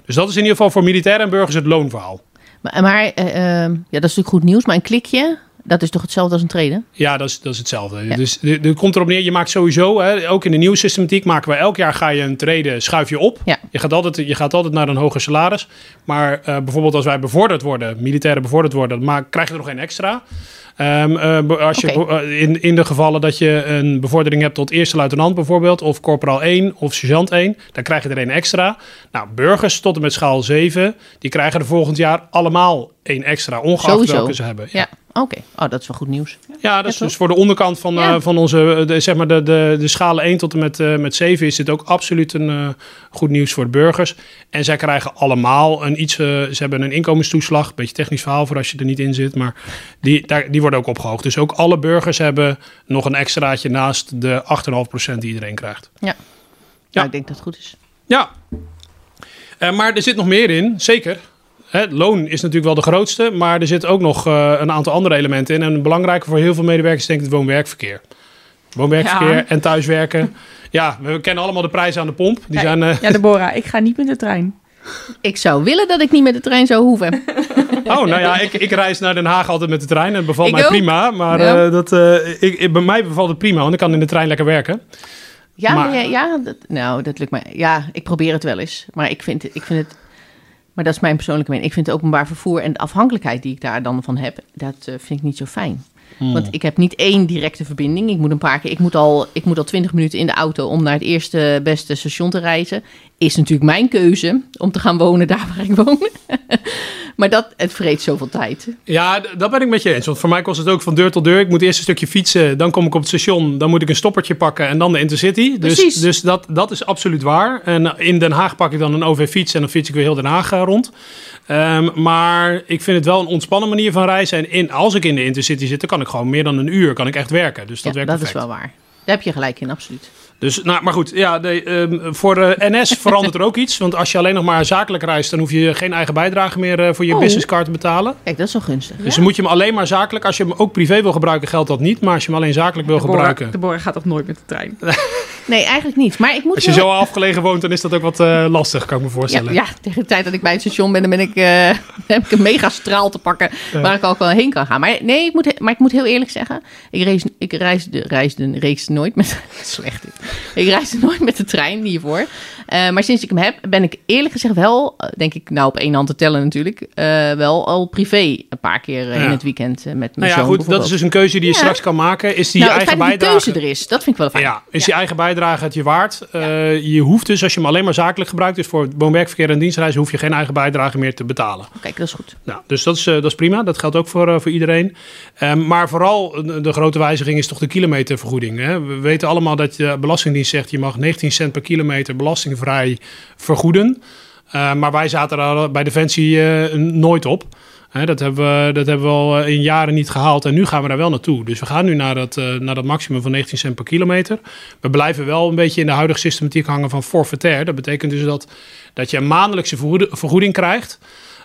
Dus dat is in ieder geval voor militairen en burgers het loonverhaal. Maar, maar eh, ehm, ja, dat is natuurlijk goed nieuws. Maar een klikje, dat is toch hetzelfde als een treden? Ja, dat is, dat is hetzelfde. Ja. Dus er er komt erop neer, je maakt sowieso, hè, ook in de nieuwe systematiek maken we elk jaar ga je een trede, schuif je op. Ja. Je, gaat altijd, je gaat altijd naar een hoger salaris. Maar eh, bijvoorbeeld als wij bevorderd worden, militairen bevorderd worden, maar krijg je er nog geen extra. Ehm, eh, als je, eh, in, in de gevallen dat je een bevordering hebt tot eerste luitenant bijvoorbeeld, of corporaal 1 of sergeant 1, dan krijg je er één extra. Nou, burgers tot en met schaal 7, die krijgen er volgend jaar allemaal één extra, ongeacht Sowieso. welke ze hebben. Ja, oké. Oh, dat is wel goed nieuws. Ja, dat is Ja, dus voor de onderkant van, Ja. eh, van onze, eh, de, zeg maar de, de, de schalen 1 tot en met, eh, met 7 is dit ook absoluut een goed nieuws voor de burgers. En zij krijgen allemaal een iets, ze hebben een inkomenstoeslag, een beetje technisch verhaal voor als je er niet in zit, maar die, daar, die worden ook opgehoogd. Dus ook alle burgers hebben nog een extraatje naast de 8,5% die iedereen krijgt. Ja. Ja. Nou, ik denk dat het goed is. Ja, maar er zit nog meer in, zeker. Hè, loon is natuurlijk wel de grootste, maar er zitten ook nog eh, een aantal andere elementen in. En belangrijker voor heel veel medewerkers is denk ik het woon-werkverkeer. Woon-werkverkeer Ja. en thuiswerken. (laughs) Ja, we kennen allemaal de prijzen aan de pomp. Die Ja, zijn, eh, Ja, Deborah, ik ga niet met de trein. (laughs) Ik zou willen dat ik niet met de trein zou hoeven. (laughs) oh, nou ja, ik, ik reis naar Den Haag altijd met de trein en het bevalt Ik mij ook. prima. Maar Ja. eh, dat, eh, ik, ik- bij mij bevalt het prima, want ik kan in de trein lekker werken. Ja, Maar- maar, ja, ja dat, nou, dat lukt mij. Ja, ik probeer het wel eens. Maar ik vind, ik vind het... Maar dat is mijn persoonlijke mening. Ik vind het openbaar vervoer en de afhankelijkheid die ik daar dan van heb... dat eh, vind ik niet zo fijn. Hmm. Want ik heb niet één directe verbinding. Ik moet een paar keer... Ik moet al, ik moet al twintig minuten in de auto om naar het eerste beste station te reizen. Is natuurlijk mijn keuze om te gaan wonen daar waar ik woon. (laughs) maar dat, het vreet zoveel tijd. Ja, dat ben ik met je eens. Want voor mij kost het ook van deur tot deur. Ik moet eerst een stukje fietsen, dan kom ik op het station. Dan moet ik een stoppertje pakken en dan de Intercity. Dus, Precies. dus dat, dat is absoluut waar. En in Den Haag pak ik dan een OV-fiets en dan fiets ik weer heel Den Haag eh, rond. Ehm, maar ik vind het wel een ontspannen manier van reizen. En in, als ik in de Intercity zit, dan kan ik gewoon meer dan een uur kan ik echt werken. Dus dat ja, werkt dat is wel waar. Daar heb je gelijk in, absoluut. Dus, nou, maar goed, ja, de, ehm, voor de NS (laughs) verandert er ook iets. Want als je alleen nog maar zakelijk reist, dan hoef je geen eigen bijdrage meer eh, voor je Oh. businesscard te betalen. Kijk, dat is wel gunstig. Dus dan moet je hem alleen maar zakelijk. Als je hem ook privé wil gebruiken, geldt dat niet. Maar als je hem alleen zakelijk wil gebruiken. Deborah gaat toch nooit met de trein? (laughs) Nee, eigenlijk niet. Maar ik moet Als je wel- zo afgelegen woont, dan is dat ook wat eh, lastig, kan ik me Ja, voorstellen. ja, tegen de tijd dat ik bij het station ben, dan, ben ik, eh, (laughs) dan heb ik een mega straal te pakken waar ik ook wel heen kan gaan. Maar nee, ik moet, maar ik moet heel eerlijk zeggen, ik, reis, ik reisde, reisde, reisde nooit met... Slecht. Ik reisde (laughs) nooit met de trein hiervoor. Eh, maar sinds ik hem heb, ben ik eerlijk gezegd wel, eh, denk ik nou op één hand te tellen natuurlijk, eh, wel al privé een paar keer Ja. in het weekend met mijn Nou ja, goed, dat is dus een keuze die je Ja. straks kan maken. Is die nou, eigen dat die bijdrage... keuze er is, dat vind ik wel fijn. Ja, is je eigen bijdrage het je waard? Je hoeft dus, als je hem alleen maar zakelijk gebruikt, dus voor woon-werkverkeer en dienstreizen, hoef je geen eigen bijdrage meer te betalen. Kijk, dat is goed. Nou, dus dat is, dat is prima. Dat geldt ook voor, voor iedereen. Ehm, maar vooral de grote wijziging is toch de kilometervergoeding. Hè? We weten allemaal dat de Belastingdienst zegt... je mag 19 cent per kilometer belastingvrij vergoeden. Eh, maar wij zaten daar bij Defensie eh, nooit op. Hè, dat, hebben we, dat hebben we al eh, in jaren niet gehaald. En nu gaan we daar wel naartoe. Dus we gaan nu naar dat, naar dat maximum van 19 cent per kilometer. We blijven wel een beetje in de huidige systematiek hangen van forfaitair. Dat betekent dus dat, dat je een maandelijkse vergoed- vergoeding krijgt...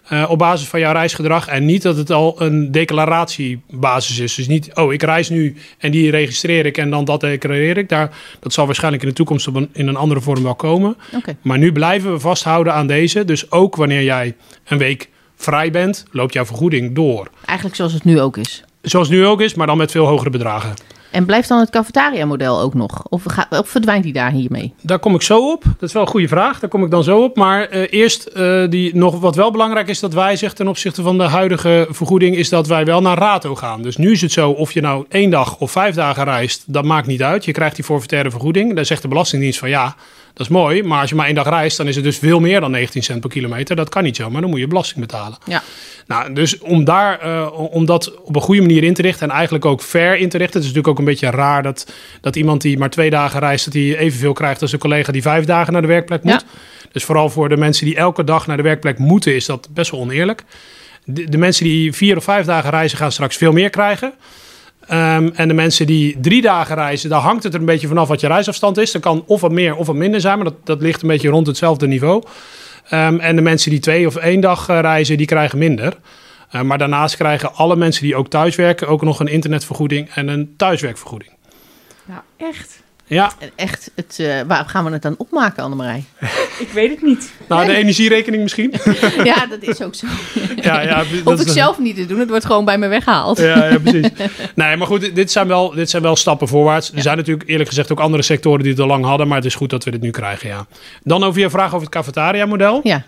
eh, op basis van jouw reisgedrag. En niet dat het al een declaratiebasis is. Dus niet, oh, ik reis nu en die registreer ik en dan dat declareer ik. Daar, dat zal waarschijnlijk in de toekomst op een, in een andere vorm wel komen. Maar nu blijven we vasthouden aan deze. Dus ook wanneer jij een week vrij bent, loopt jouw vergoeding door. Eigenlijk zoals het nu ook is. Zoals nu ook is, maar dan met veel hogere bedragen. En blijft dan het cafetaria-model ook nog? Of, of verdwijnt die daar hiermee? Daar kom ik zo op. Dat is wel een goede vraag. Daar kom ik dan zo op. Maar eh, eerst, eh, die, nog wat wel belangrijk is dat wij zeggen ten opzichte van de huidige vergoeding, is dat wij wel naar rato gaan. Dus nu is het zo, of je nou één dag of vijf dagen reist, dat maakt niet uit. Je krijgt die forfaitaire vergoeding. Daar zegt de Belastingdienst van ja, dat is mooi. Maar als je maar één dag reist, dan is het dus veel meer dan 19 cent per kilometer. Dat kan niet zo, maar dan moet je belasting betalen. Ja. Nou, dus om, daar, eh, om dat op een goede manier in te richten en eigenlijk ook fair in te richten. Het is natuurlijk ook een beetje raar dat, dat iemand die maar twee dagen reist, dat hij evenveel krijgt als een collega die vijf dagen naar de werkplek moet. Dus vooral voor de mensen die elke dag naar de werkplek moeten, is dat best wel oneerlijk. De, de mensen die vier of vijf dagen reizen, gaan straks veel meer krijgen. Ehm, en de mensen die drie dagen reizen, daar hangt het er een beetje vanaf wat je reisafstand is. Dat kan of wat meer of wat minder zijn, maar dat, dat ligt een beetje rond hetzelfde niveau. Ehm, en de mensen die twee of één dag eh, reizen, die krijgen minder. Eh, maar daarnaast krijgen alle mensen die ook thuiswerken ook nog een internetvergoeding en een thuiswerkvergoeding. Nou, echt. Ja, En Echt, het, eh, waar gaan we het dan opmaken, Annemarij? (laughs) Ik weet het niet. nou de energierekening misschien. (laughs) ja, dat is ook zo. (laughs) ja, ja, dat Hoef is- ik zelf niet te doen, het wordt gewoon bij me weggehaald. Ja, ja, precies. Nee, maar goed, dit zijn wel, dit zijn wel stappen voorwaarts. Er zijn natuurlijk eerlijk gezegd ook andere sectoren die het al lang hadden, maar het is goed dat we dit nu krijgen, ja. Dan over je vraag over het cafetaria-model. Ja,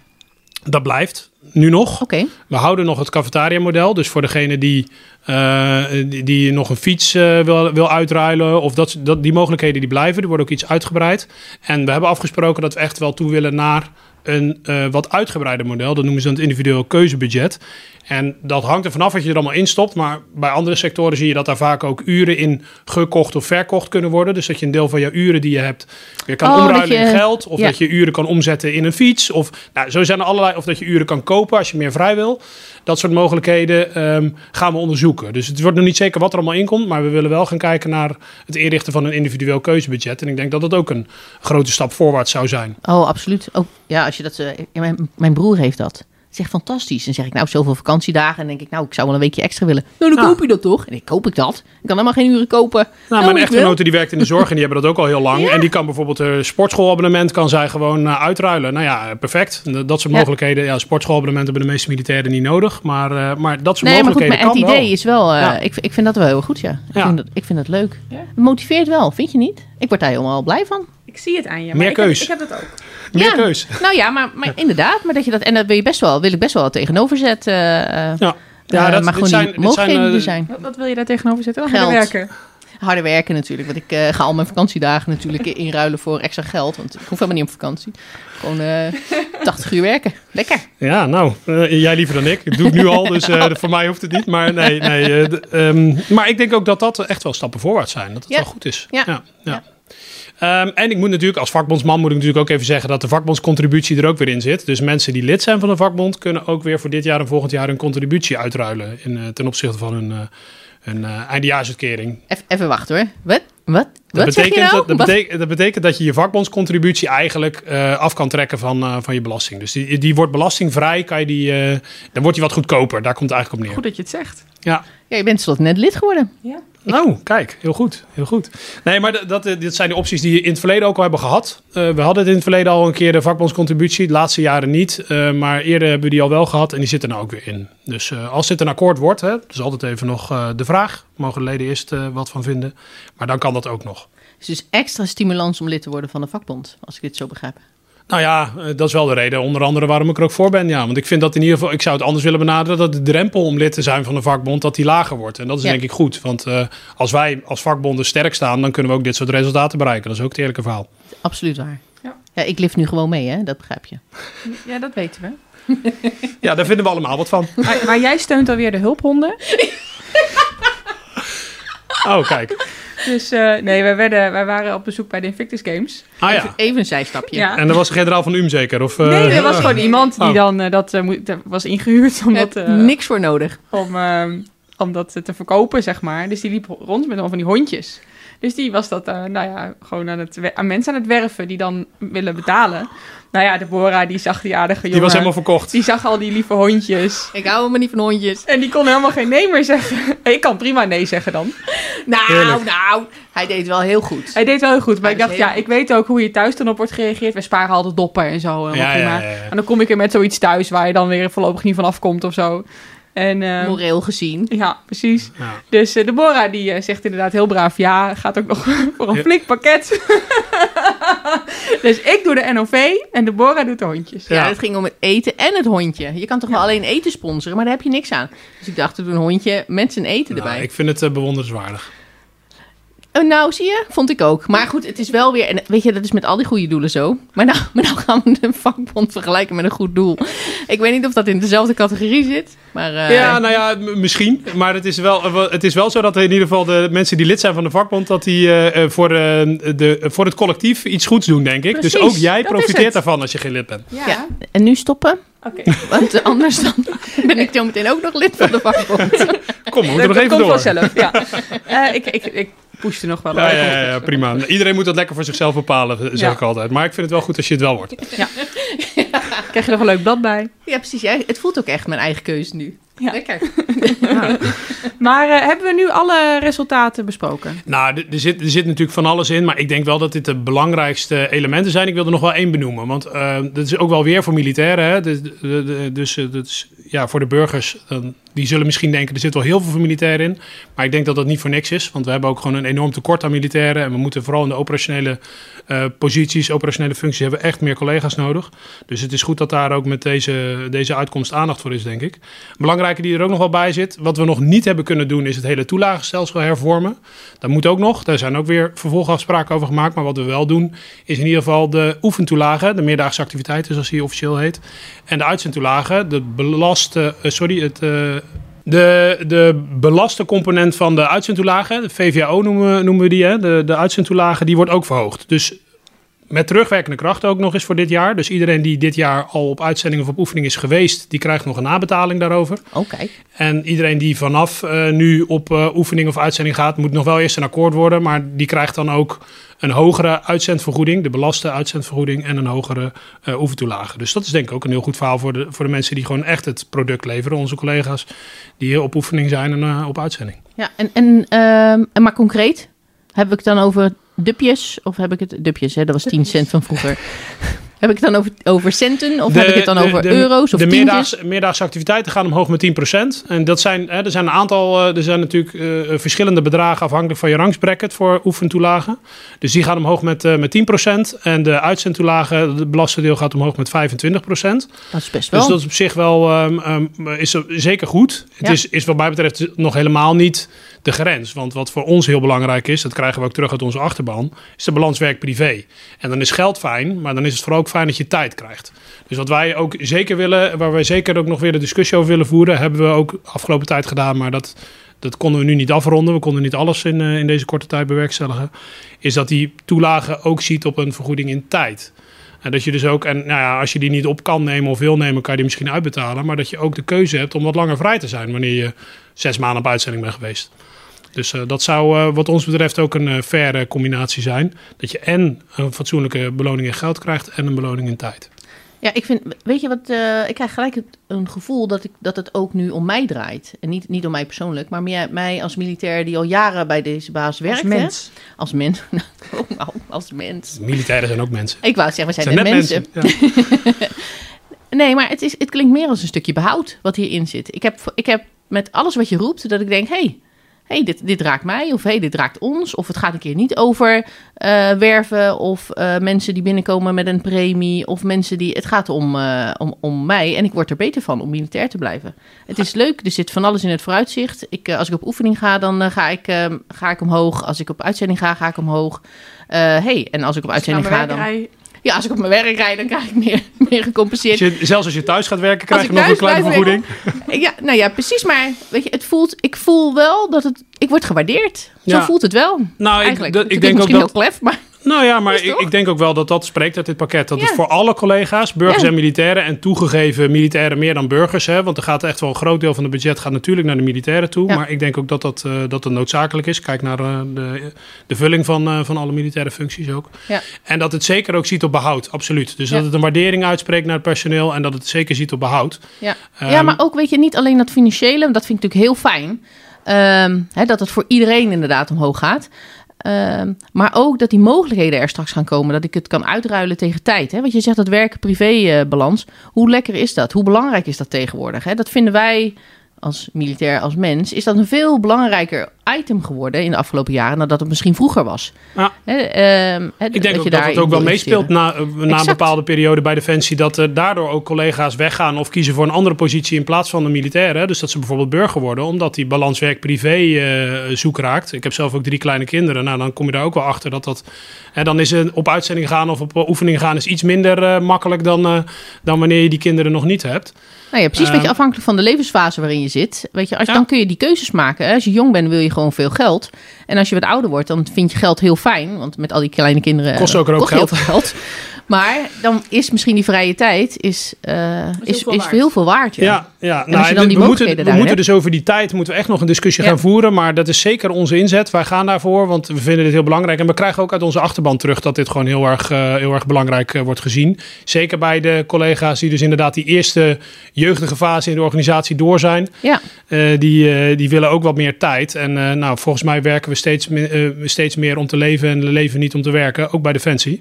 Dat blijft nu nog. We houden nog het cafetaria-model. Dus voor degene die, eh, die, die nog een fiets eh, wil, wil uitruilen, of dat, dat, die mogelijkheden die blijven. Er wordt ook iets uitgebreid. En we hebben afgesproken dat we echt wel toe willen naar een eh, wat uitgebreider model. Dat noemen ze dan het individueel keuzebudget. En dat hangt er vanaf wat je er allemaal instopt. Maar bij andere sectoren zie je dat daar vaak ook uren in gekocht of verkocht kunnen worden. Dus dat je een deel van je uren die je hebt weer kan Oh, omruilen in geld. Of ja. dat je uren kan omzetten in een fiets. Of nou, zo zijn er allerlei. Of dat je uren kan kopen als je meer vrij wil. Dat soort mogelijkheden ehm, gaan we onderzoeken. Dus het wordt nog niet zeker wat er allemaal in komt. Maar we willen wel gaan kijken naar het inrichten van een individueel keuzebudget. En ik denk dat dat ook een grote stap voorwaarts zou zijn. Oh, absoluut. Ook, ja, als je dat... eh, mijn broer heeft dat. Het is echt fantastisch. En zeg ik, nou, zoveel vakantiedagen. En denk ik, nou, ik zou wel een weekje extra willen. Nou, dan Ja. koop je dat toch? En ik koop ik dat. Ik kan helemaal geen uren kopen. Nou, Oh, mijn echtgenote die werkt in de zorg en die hebben dat ook al heel lang. (laughs) Ja. En die kan bijvoorbeeld een sportschoolabonnement kan zij gewoon eh, uitruilen. Nou ja, perfect. Dat soort mogelijkheden. Ja, sportschoolabonnementen hebben de meeste militairen niet nodig. Maar, eh, maar dat soort Nee, maar goed, mogelijkheden maar het kan idee wel. is wel... eh, Ja. ik, ik vind dat wel heel goed, ja. Ik, Ja. vind, dat, ik vind dat leuk. Ja. Het motiveert wel, vind je niet? Ik word daar helemaal blij van. Ik zie het aan je. Meer maar ik heb- keus. Ik heb, dat ook. Meer Ja. keus. Nou ja, maar, maar inderdaad. Maar dat je dat, en dat wil, je best wel, wil ik best wel tegenover zetten. eh, eh, Ja. eh, Ja, dat, maar gewoon zijn, die mogelijkheden zijn, eh, zijn. Wat, wat wil je daar tegenover zetten? Oh, Geld. harder werken. Harder werken natuurlijk. Want ik eh, ga al mijn vakantiedagen natuurlijk inruilen voor extra geld. Want ik hoef helemaal niet op vakantie. Gewoon eh 80 uur werken. Lekker. Ja, nou, jij liever dan ik. Ik doe het nu al, dus eh, voor mij hoeft het niet. Maar, nee, nee, eh, ehm, maar ik denk ook dat dat echt wel stappen voorwaarts zijn. Dat het Ja. wel goed is. Ja. ja. Ja. Ehm, en ik moet natuurlijk, als vakbondsman moet ik natuurlijk ook even zeggen dat de vakbondscontributie er ook weer in zit. Dus mensen die lid zijn van een vakbond kunnen ook weer voor dit jaar en volgend jaar een contributie uitruilen in, eh, ten opzichte van hun, eh, hun eh, eindejaarsuitkering. Even, even wachten hoor. Wat? Wat? Dat Wat zeg je betekent, nou? dat, betekent, dat betekent dat je je vakbondscontributie eigenlijk eh, af kan trekken van, eh, van je belasting. Dus die, die wordt belastingvrij, kan je die, eh, dan wordt die wat goedkoper. Daar komt het eigenlijk op neer. Goed dat je het zegt. Ja. Ja, je bent tenslotte net lid geworden. Ja. Nou, kijk, heel goed. Heel goed. Nee, maar dat, dat, eh, dit zijn de opties die we in het verleden ook al hebben gehad. Eh, we hadden het in het verleden al een keer de vakbondscontributie, de laatste jaren niet. Eh, maar eerder hebben we die al wel gehad en die zitten er nou ook weer in. Dus als dit een akkoord wordt, hè, dat is altijd even nog de vraag. Mogen de leden eerst wat van vinden. Maar dan kan dat ook nog. Dus dus extra stimulans om lid te worden van de vakbond. Als ik dit zo begrijp. Nou ja, eh, dat is wel de reden, onder andere waarom ik er ook voor ben. Ja, want ik vind dat in ieder geval, ik zou het anders willen benaderen, dat de drempel om lid te zijn van een vakbond, dat die lager wordt. En dat is Ja. denk ik goed. Want eh, als wij als vakbonden sterk staan, dan kunnen we ook dit soort resultaten bereiken. Dat is ook het eerlijke verhaal. Absoluut waar. Ja. Ja, ik lift nu gewoon mee, hè? Dat begrijp je. Ja, dat weten we. (laughs) Ja, daar vinden we allemaal wat van. Maar, maar jij steunt alweer de hulphonden. Oh, kijk. Dus eh, nee, wij, werden, wij waren op bezoek bij de Invictus Games. Ah Even, ja. even een zijstapje. Ja. En dat was de generaal van UM zeker? Of, eh, nee, er was gewoon iemand die Oh. dan eh, dat was ingehuurd om dat, eh, niks voor nodig. om, ehm, om dat te verkopen, zeg maar. Dus die liep rond met allemaal van die hondjes. Dus die was dat, eh, nou ja, gewoon aan, het, aan mensen aan het werven die dan willen betalen. Nou ja, Deborah, die zag die aardige jongen. Die was helemaal verkocht. Die zag al die lieve hondjes. Ik hou helemaal niet van hondjes. En die kon helemaal geen nee meer zeggen. (laughs) Ik kan prima nee zeggen dan. Nou, Heerlijk. nou. Hij deed wel heel goed. Hij deed wel heel goed. Maar ik dacht, ja, ik weet ook hoe je thuis dan op wordt gereageerd. We sparen altijd doppen en zo. helemaal Ja, ja, prima. ja, ja. En dan kom ik er met zoiets thuis waar je dan weer voorlopig niet van afkomt of zo. En, uh, Moreel gezien. Ja, precies. Ja. Dus uh, Deborah die uh, zegt inderdaad heel braaf... ja, gaat ook nog (laughs) voor een flink pakket. (laughs) dus ik doe de NOV en Deborah doet de hondjes. Ja, het ging om het eten en het hondje. Je kan toch wel alleen eten sponsoren, maar daar heb je niks aan. Dus ik dacht, we doen een hondje met zijn eten Nou, erbij. ik vind het uh, bewonderenswaardig. Oh, nou, zie je? Vond ik ook. Maar goed, het is wel weer... En weet je, dat is met al die goede doelen zo. Maar nou, (laughs) maar nou gaan we een vakbond vergelijken met een goed doel. Ik weet niet of dat in dezelfde categorie zit, maar... Uh... Ja, nou ja, misschien. Maar het is, wel, het is wel zo dat in ieder geval de mensen die lid zijn van de vakbond... dat die uh, voor, de, voor het collectief iets goeds doen, denk ik. Precies, dus ook jij profiteert daarvan als je geen lid bent. Ja. ja. En nu stoppen? Oké. Okay. Want anders dan (laughs) ben ik zo meteen ook nog lid van de vakbond. Kom, we moeten nog even komt door. vanzelf, ja. uh, (laughs) ik, ik, ik pushte nog wel. Ja, ja, ja, prima. Iedereen moet dat lekker voor zichzelf bepalen, zeg Ja. ik altijd. Maar ik vind het wel goed als je het wel wordt. Ja. Krijg je nog een leuk blad bij. Ja, precies. Ja, het voelt ook echt mijn eigen keuze nu. Ja. Lekker. (laughs) Maar uh, hebben we nu alle resultaten besproken? Nou, er, er zit, er zit natuurlijk van alles in. Maar ik denk wel dat dit de belangrijkste elementen zijn. Ik wil er nog wel één benoemen. Want uh, dat is ook wel weer voor militairen. Hè? Dus, dus uh, dat is, ja, voor de burgers, dan, die zullen misschien denken... er zit wel heel veel militairen in. Maar ik denk dat dat niet voor niks is. Want we hebben ook gewoon een enorm tekort aan militairen. En we moeten vooral in de operationele uh, posities, operationele functies... hebben we echt meer collega's nodig. Dus het is goed dat daar ook met deze, deze uitkomst aandacht voor is, denk ik. Belangrijke die er ook nog wel bij zit... wat we nog niet hebben kunnen doen... is het hele toelagenstelsel hervormen. Dat moet ook nog. Daar zijn ook weer vervolgafspraken over gemaakt. Maar wat we wel doen, is in ieder geval de oefentoelagen... de meerdaagse activiteiten, zoals die officieel heet... en de uitzendtoelagen, de belaste... Uh, sorry, het... Uh, de, de belaste component van de uitzendtoelagen, de VVAO noemen, noemen we die, hè? De, de uitzendtoelagen, die wordt ook verhoogd. Dus met terugwerkende kracht ook nog eens voor dit jaar. Dus iedereen die dit jaar al op uitzending of op oefening is geweest, die krijgt nog een nabetaling daarover. Oké. Okay. En iedereen die vanaf uh, nu op uh, oefening of uitzending gaat, moet nog wel eerst een akkoord worden. Maar die krijgt dan ook een hogere uitzendvergoeding, de belaste uitzendvergoeding en een hogere uh, oefentoelage. Dus dat is denk ik ook een heel goed verhaal voor de, voor de mensen die gewoon echt het product leveren. Onze collega's die hier op oefening zijn en uh, op uitzending. Ja, en, en, uh, en maar concreet, heb ik het dan over dupjes of heb ik het dupjes? Hè? Dat was (laughs) 10 cent van vroeger. (laughs) Heb ik het dan over, over centen of de, heb ik het dan over de, euro's of De meerdaagse, activiteiten gaan omhoog met 10%. En dat zijn, hè, er zijn een aantal, uh, er zijn natuurlijk uh, verschillende bedragen afhankelijk van je rangsbracket voor oefentoelagen. Dus die gaan omhoog met, uh, met 10%. En de uitzendtoelagen, het belastendeel gaat omhoog met 25%. Dat is best wel. Dus dat is op zich wel, um, um, is zeker goed. Het Ja. is, is wat mij betreft nog helemaal niet de grens. Want wat voor ons heel belangrijk is, dat krijgen we ook terug uit onze achterban, is de balans werk-privé. En dan is geld fijn, maar dan is het vooral ook fijn dat je tijd krijgt. Dus wat wij ook zeker willen, waar wij zeker ook nog weer de discussie over willen voeren, hebben we ook afgelopen tijd gedaan, maar dat, dat konden we nu niet afronden. We konden niet alles in, uh, in deze korte tijd bewerkstelligen. Is dat die toelage ook ziet op een vergoeding in tijd. En dat je dus ook, en nou ja, als je die niet op kan nemen of wil nemen, kan je die misschien uitbetalen. Maar dat je ook de keuze hebt om wat langer vrij te zijn wanneer je zes maanden op uitzending bent geweest. Dus uh, dat zou uh, wat ons betreft ook een uh, faire combinatie zijn. Dat je en een fatsoenlijke beloning in geld krijgt en een beloning in tijd. Ja, ik vind, weet je wat, uh, ik krijg gelijk het, een gevoel dat, ik, dat het ook nu om mij draait. En niet, niet om mij persoonlijk, maar meer, mij als militair die al jaren bij deze baas werkt. Als mens. Hè? Als mens. (laughs) oh, als mens. Militairen zijn ook mensen. Ik wou zeggen, we zijn, zijn net mensen. mensen. Ja. (laughs) nee, maar het, is, het klinkt meer als een stukje behoud wat hierin zit. Ik heb, ik heb met alles wat je roept, dat ik denk, hé, hey, hey, dit, dit raakt mij of hey, dit raakt ons. Of het gaat een keer niet over uh, werven of uh, mensen die binnenkomen met een premie. Of mensen die... Het gaat om, uh, om, om mij en ik word er beter van om militair te blijven. Het is leuk, er zit van alles in het vooruitzicht. Ik, als ik op oefening ga, dan ga, ik, ga ik omhoog. Als ik op uitzending ga, ga ik omhoog. hey, en als ik op uitzending ga, dan... Ja, als ik op mijn werk rijd, dan krijg ik meer, (laughs) meer gecompenseerd. Als je, zelfs als je thuis gaat werken, krijg je nog een kleine vergoeding. Werken, ja, nou ja, precies. Maar weet je, het voelt, ik voel wel dat het, ik word gewaardeerd. Zo Ja. voelt het wel. Nou, Eigenlijk. ik, Het ik denk ook dat... heel klef, maar Nou ja, maar ik, ik denk ook wel dat dat spreekt uit dit pakket. Dat het Ja. voor alle collega's, burgers Ja. en militairen... en toegegeven militairen meer dan burgers... Hè, want er gaat echt wel een groot deel van het budget gaat natuurlijk naar de militairen toe. Ja. Maar ik denk ook dat dat, eh, dat noodzakelijk is. Kijk naar eh, de, de vulling van, eh, van alle militaire functies ook. Ja. En dat het zeker ook ziet op behoud, absoluut. Dus dat het een waardering uitspreekt naar het personeel... en dat het zeker ziet op behoud. Ja. Ehm, ja, maar ook weet je, niet alleen dat financiële, dat vind ik natuurlijk heel fijn. Ehm, hè, dat het voor iedereen inderdaad omhoog gaat. Ehm, maar ook dat die mogelijkheden er straks gaan komen. Dat ik het kan uitruilen tegen tijd. Hè? Want je zegt dat werk-privé-balans. Hoe lekker is dat? Hoe belangrijk is dat tegenwoordig? Hè? Dat vinden wij als militair, als mens, is dat een veel belangrijker item geworden in de afgelopen jaren dan dat het misschien vroeger was. Ja. Ehm, Ik denk ook je dat het ook wel meespeelt na, eh, na een bepaalde periode bij Defensie. Dat er daardoor ook collega's weggaan of kiezen voor een andere positie in plaats van de militairen. Dus dat ze bijvoorbeeld burger worden, omdat die balans werk-privé eh, zoek raakt. Ik heb zelf ook drie kleine kinderen. Nou, dan kom je daar ook wel achter dat dat. Hè, dan is op uitzending gaan of op eh, oefening gaan is iets minder makkelijk dan, dan wanneer je die kinderen nog niet hebt. Nou ja, precies. Weet je, afhankelijk van de levensfase waarin je zit. Weet je, als, Ja. dan kun je die keuzes maken. hè. Als je jong bent, wil je gewoon veel geld. En als je wat ouder wordt, dan vind je geld heel fijn. Want met al die kleine kinderen Kost ook er ook kost heel geld. veel geld. (laughs) Maar dan is misschien die vrije tijd is, eh, is, veel is waard. heel veel waard. Ja. Ja, ja. als je dan en die we moeten, mogelijkheden we moeten dus over die tijd moeten we echt nog een discussie Ja. gaan voeren. Maar dat is zeker onze inzet. Wij gaan daarvoor, want we vinden dit heel belangrijk. En we krijgen ook uit onze achterban terug dat dit gewoon heel erg, eh, heel erg belangrijk eh, wordt gezien. Zeker bij de collega's die dus inderdaad die eerste jeugdige fase in de organisatie door zijn. Ja. Eh, die, die willen ook wat meer tijd. En eh, nou, volgens mij werken we steeds, steeds meer om te leven en leven niet om te werken. Ook bij Defensie.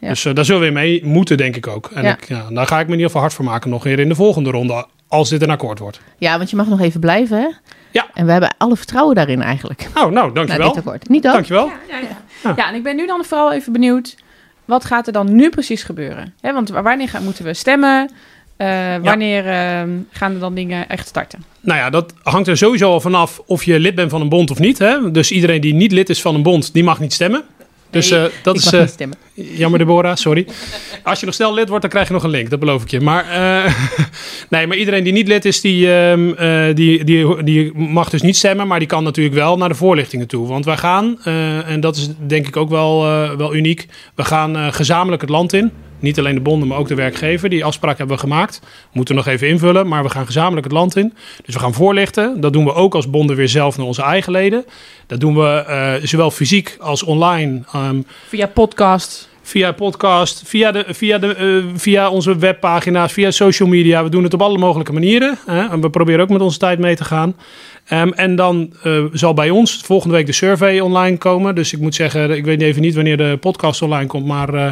Ja. Dus eh, daar zullen we mee moeten, denk ik ook. En Ja. ik, ja, daar ga ik me in ieder geval hard voor maken nog weer in de volgende ronde. Als dit een akkoord wordt. ja, want je mag nog even blijven. Hè? Ja. En we hebben alle vertrouwen daarin eigenlijk. Oh, nou, Nou, dankjewel. dit akkoord. Niet dat? dankjewel. Ja, ja, ja. ja, en ik ben nu dan vooral even benieuwd. Wat gaat er dan nu precies gebeuren? Hè, want wa- wanneer gaan, moeten we stemmen? Eh, wanneer ehm, gaan er dan dingen echt starten? Nou ja, dat hangt er sowieso al vanaf of je lid bent van een bond of niet. Hè? Dus iedereen die niet lid is van een bond, die mag niet stemmen. Dus eh, dat ik is mag eh, niet stemmen. jammer, Deborah, sorry. (laughs) Als je nog snel lid wordt, dan krijg je nog een link, dat beloof ik je. Maar, eh, (laughs) nee, maar iedereen die niet lid is, die, ehm, eh, die, die, die mag dus niet stemmen. Maar die kan natuurlijk wel naar de voorlichtingen toe. Want wij gaan, en dat is denk ik ook wel, wel uniek, we gaan gezamenlijk het land in. Niet alleen de bonden, maar ook de werkgever. Die afspraak hebben we gemaakt. Moeten we nog even invullen, maar we gaan gezamenlijk het land in. Dus we gaan voorlichten. Dat doen we ook als bonden weer zelf naar onze eigen leden. Dat doen we eh, zowel fysiek als online. ehm, Via podcast. Via podcast, via, de, via, de, eh, via onze webpagina's, via social media. We doen het op alle mogelijke manieren. Hè? En we proberen ook met onze tijd mee te gaan. Ehm, en dan eh, zal bij ons volgende week de survey online komen. Dus ik moet zeggen, ik weet even niet wanneer de podcast online komt. Maar eh,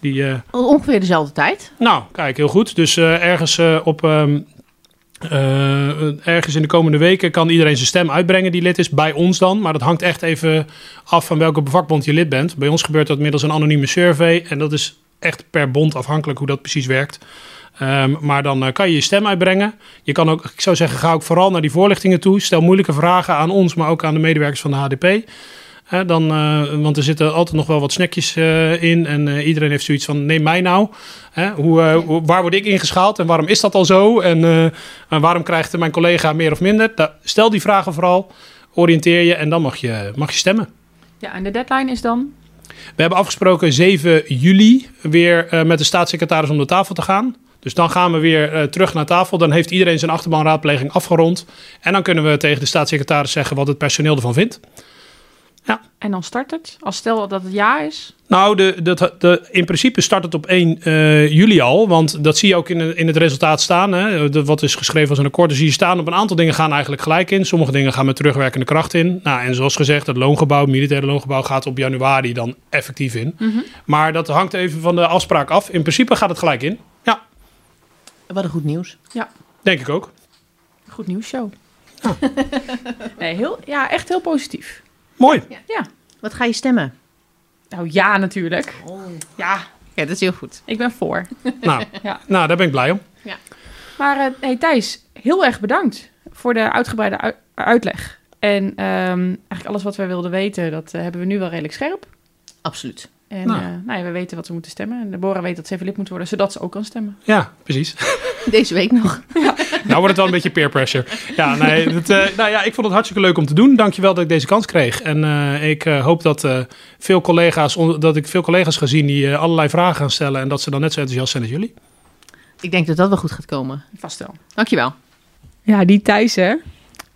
die, Ongeveer dezelfde tijd. nou, kijk, heel goed. Dus ergens op. ehm, eh, ergens in de komende weken kan iedereen zijn stem uitbrengen die lid is, bij ons dan. Maar dat hangt echt even af van welke vakbond je lid bent. Bij ons gebeurt dat middels een anonieme survey. En dat is echt per bond afhankelijk hoe dat precies werkt. Ehm, maar dan eh, kan je je stem uitbrengen. Je kan ook, ik zou zeggen, ga ook vooral naar die voorlichtingen toe. Stel moeilijke vragen aan ons, maar ook aan de medewerkers van de HDP. Hè, dan, eh, want er zitten altijd nog wel wat snackjes eh, in. En eh, iedereen heeft zoiets van: neem mij nou. Hè, hoe, waar word ik ingeschaald en waarom is dat al zo? En, en waarom krijgt mijn collega meer of minder? Da- stel die vragen vooral. Oriënteer je en dan mag je, mag je stemmen. Ja, en de deadline is dan? We hebben afgesproken 7 juli weer met de staatssecretaris om de tafel te gaan. Dus dan gaan we weer terug naar tafel. Dan heeft iedereen zijn achterbanraadpleging afgerond. En dan kunnen we tegen de staatssecretaris zeggen wat het personeel ervan vindt. En dan start het? Als stel dat het ja is? Nou, de, de, de, in principe start het op 1 eh, juli al. Want dat zie je ook in, in het resultaat staan. Hè. De, wat is geschreven als een akkoord. Dus zie je staan op een aantal dingen gaan eigenlijk gelijk in. Sommige dingen gaan met terugwerkende kracht in. Nou, en zoals gezegd, het loongebouw, het militaire loongebouw gaat op januari dan effectief in. Maar dat hangt even van de afspraak af. In principe gaat het gelijk in. Ja, Wat een goed nieuws. denk ik ook. Goed nieuws show. (laughs) nee, heel, ja, echt heel positief. Mooi. Ja. Wat ga je stemmen? Nou ja, natuurlijk. Ja, Ja, dat is heel goed. ik ben voor. Nou, (laughs) Ja. nou, daar ben ik blij om. Maar eh, hey, Thijs, heel erg bedankt voor de uitgebreide ui- uitleg. En ehm, eigenlijk alles wat wij wilden weten, dat eh, hebben we nu wel redelijk scherp. Absoluut. En Nou. nou. nou ja, we weten wat we moeten stemmen. En Deborah weet dat ze even lid moet worden, zodat ze ook kan stemmen. Ja, precies. (laughs) Deze week nog. (laughs) Nou wordt het wel een beetje peer pressure. Ja, nee, het, eh, nou ja, ik vond het hartstikke leuk om te doen. Dankjewel dat ik deze kans kreeg. En eh, ik eh, hoop dat, eh, veel collega's, dat ik veel collega's ga zien die eh, allerlei vragen gaan stellen. En dat ze dan net zo enthousiast zijn als jullie. Ik denk dat dat wel goed gaat komen. Vast wel. Dankjewel. Ja, die Thijs, hè?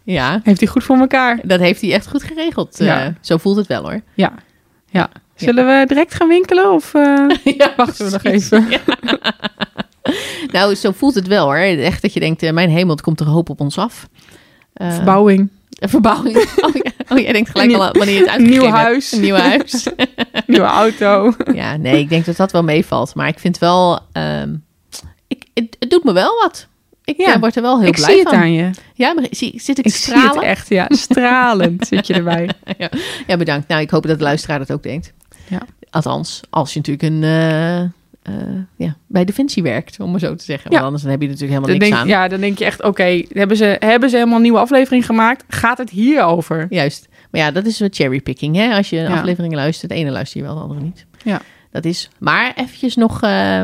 Ja, Heeft hij goed voor elkaar. dat heeft hij echt goed geregeld. Ja. Eh, zo voelt het wel hoor. Ja. ja. Zullen we direct gaan winkelen of eh, (laughs) ja, wachten we nog even? (laughs) Nou, zo voelt het wel hoor. Echt dat je denkt, eh, mijn hemel, het komt er een hoop op ons af. Eh, Verbouwing. Een verbouwing. (laughs) Oh, ja. oh, jij denkt gelijk al wanneer je het uitgegeven nieuw huis. Nieuw huis. Nieuwe auto. ja, nee, ik denk dat dat wel meevalt. Maar ik vind wel, ehm, ik, het, het doet me wel wat. Ik Ja. word er wel heel ik blij zie het van. aan je. Ja, maar zie, zit ik, Ik te zie het stralen? echt, ja. Stralend zit je erbij. Ja, bedankt. Nou, ik hoop dat de luisteraar dat ook denkt. Ja. Althans, als je natuurlijk een, eh, eh, ja, bij Defensie werkt, om maar zo te zeggen. Want anders dan heb je natuurlijk helemaal Dan niks denk, aan. ja, dan denk je echt, oké, hebben, ze, hebben ze helemaal een nieuwe aflevering gemaakt? Gaat het hier over? Juist. Maar ja, dat is wat cherrypicking, hè? Als je een Ja. aflevering luistert, de ene luister je wel, de andere niet. Ja. Dat is. Maar eventjes nog, eh,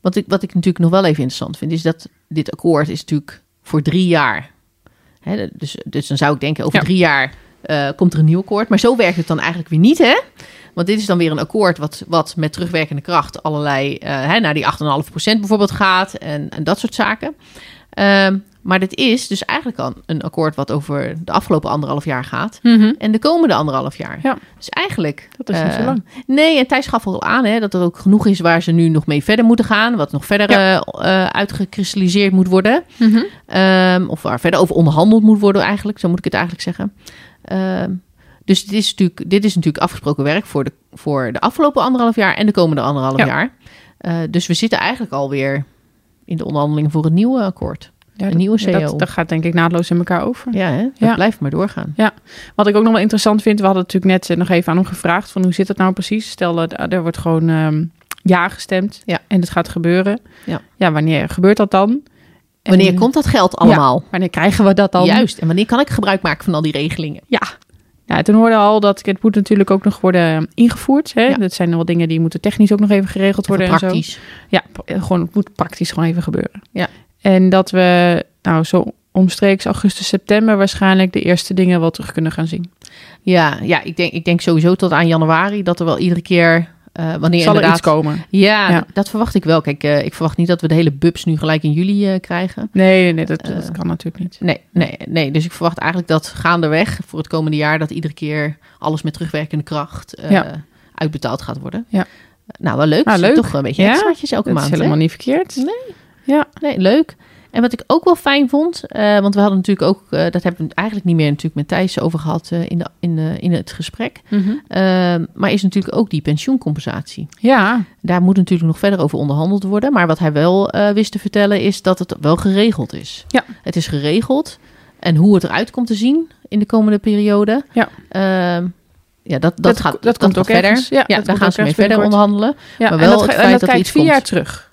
wat, ik, wat ik natuurlijk nog wel even interessant vind, is dat dit akkoord is natuurlijk voor drie jaar. Hè, dus, dus dan zou ik denken, over Ja. drie jaar komt er een nieuw akkoord. Maar zo werkt het dan eigenlijk weer niet, hè? Want dit is dan weer een akkoord wat, wat met terugwerkende kracht allerlei, eh, hè, naar die 8,5% bijvoorbeeld gaat en, en dat soort zaken. Ehm, maar dit is dus eigenlijk al een akkoord wat over de afgelopen anderhalf jaar gaat. En de komende anderhalf jaar. Ja. Dus eigenlijk... Dat is niet eh, zo lang. Nee, en Thijs gaf al aan hè, dat er ook genoeg is waar ze nu nog mee verder moeten gaan. Wat nog verder Ja. eh, eh, uitgekristalliseerd moet worden. Ehm, of waar verder over onderhandeld moet worden eigenlijk. Zo moet ik het eigenlijk zeggen. Ehm, dus dit is, natuurlijk, dit is natuurlijk afgesproken werk voor de, voor de afgelopen anderhalf jaar en de komende anderhalf Ja. jaar. Eh, dus we zitten eigenlijk alweer in de onderhandelingen voor het nieuwe akkoord. Ja, een nieuwe ja, CO. Dat, dat gaat denk ik naadloos in elkaar over. Ja, hè? dat Ja. blijft maar doorgaan. Wat ik ook nog wel interessant vind, we hadden natuurlijk net eh, nog even aan hem gevraagd van hoe zit het nou precies? Stel, eh, er wordt gewoon ehm, ja gestemd Ja. en het gaat gebeuren. Ja. ja, wanneer gebeurt dat dan? En Wanneer komt dat geld allemaal? Wanneer krijgen we dat dan? Juist. En wanneer kan ik gebruik maken van al die regelingen? Ja. Ja, toen hoorde al dat het moet natuurlijk ook nog worden ingevoerd. Hè? Ja. Dat zijn wel dingen die moeten technisch ook nog even geregeld worden. Even en zo. praktisch. Ja, p- gewoon, het moet praktisch gewoon even gebeuren. Ja. En dat we nou zo omstreeks augustus, september waarschijnlijk de eerste dingen wel terug kunnen gaan zien. Ja, ja ik, denk, ik denk sowieso tot aan januari dat er wel iedere keer, eh, wanneer Zal er iets komen? Ja, Ja. Dat, dat verwacht ik wel. Kijk, eh, ik verwacht niet dat we de hele bubs nu gelijk in juli eh, krijgen. Nee, nee, dat, dat kan natuurlijk niet. Nee, nee, nee. Dus ik verwacht eigenlijk dat gaandeweg voor het komende jaar... dat iedere keer alles met terugwerkende kracht Ja. uitbetaald gaat worden. Ja. Nou, wel leuk. Nou, leuk. Toch een beetje extraatjes elke Dat maand. is hè? helemaal niet verkeerd. Nee. Ja. Nee, leuk. En wat ik ook wel fijn vond, eh, want we hadden natuurlijk ook, eh, dat hebben we eigenlijk niet meer natuurlijk met Thijs over gehad eh, in, de, in, in het gesprek, Eh, maar is natuurlijk ook die pensioencompensatie. Ja, Daar moet natuurlijk nog verder over onderhandeld worden, maar wat hij wel wist te vertellen is dat het wel geregeld is. Ja. Het is geregeld en hoe het eruit komt te zien in de komende periode. Ja. Ehm, ja, dat, dat, Dat- gaat, dat dat komt ook verder. ergens. Ja, Ja, daar gaan ze mee verder onderhandelen. ja. Maar en wel dat, het feit en dat er iets vier komt. jaar terug.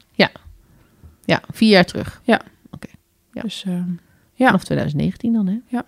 Ja, vier jaar terug. Ja. Dus, eh, Ja. Vanaf 2019 dan, hè?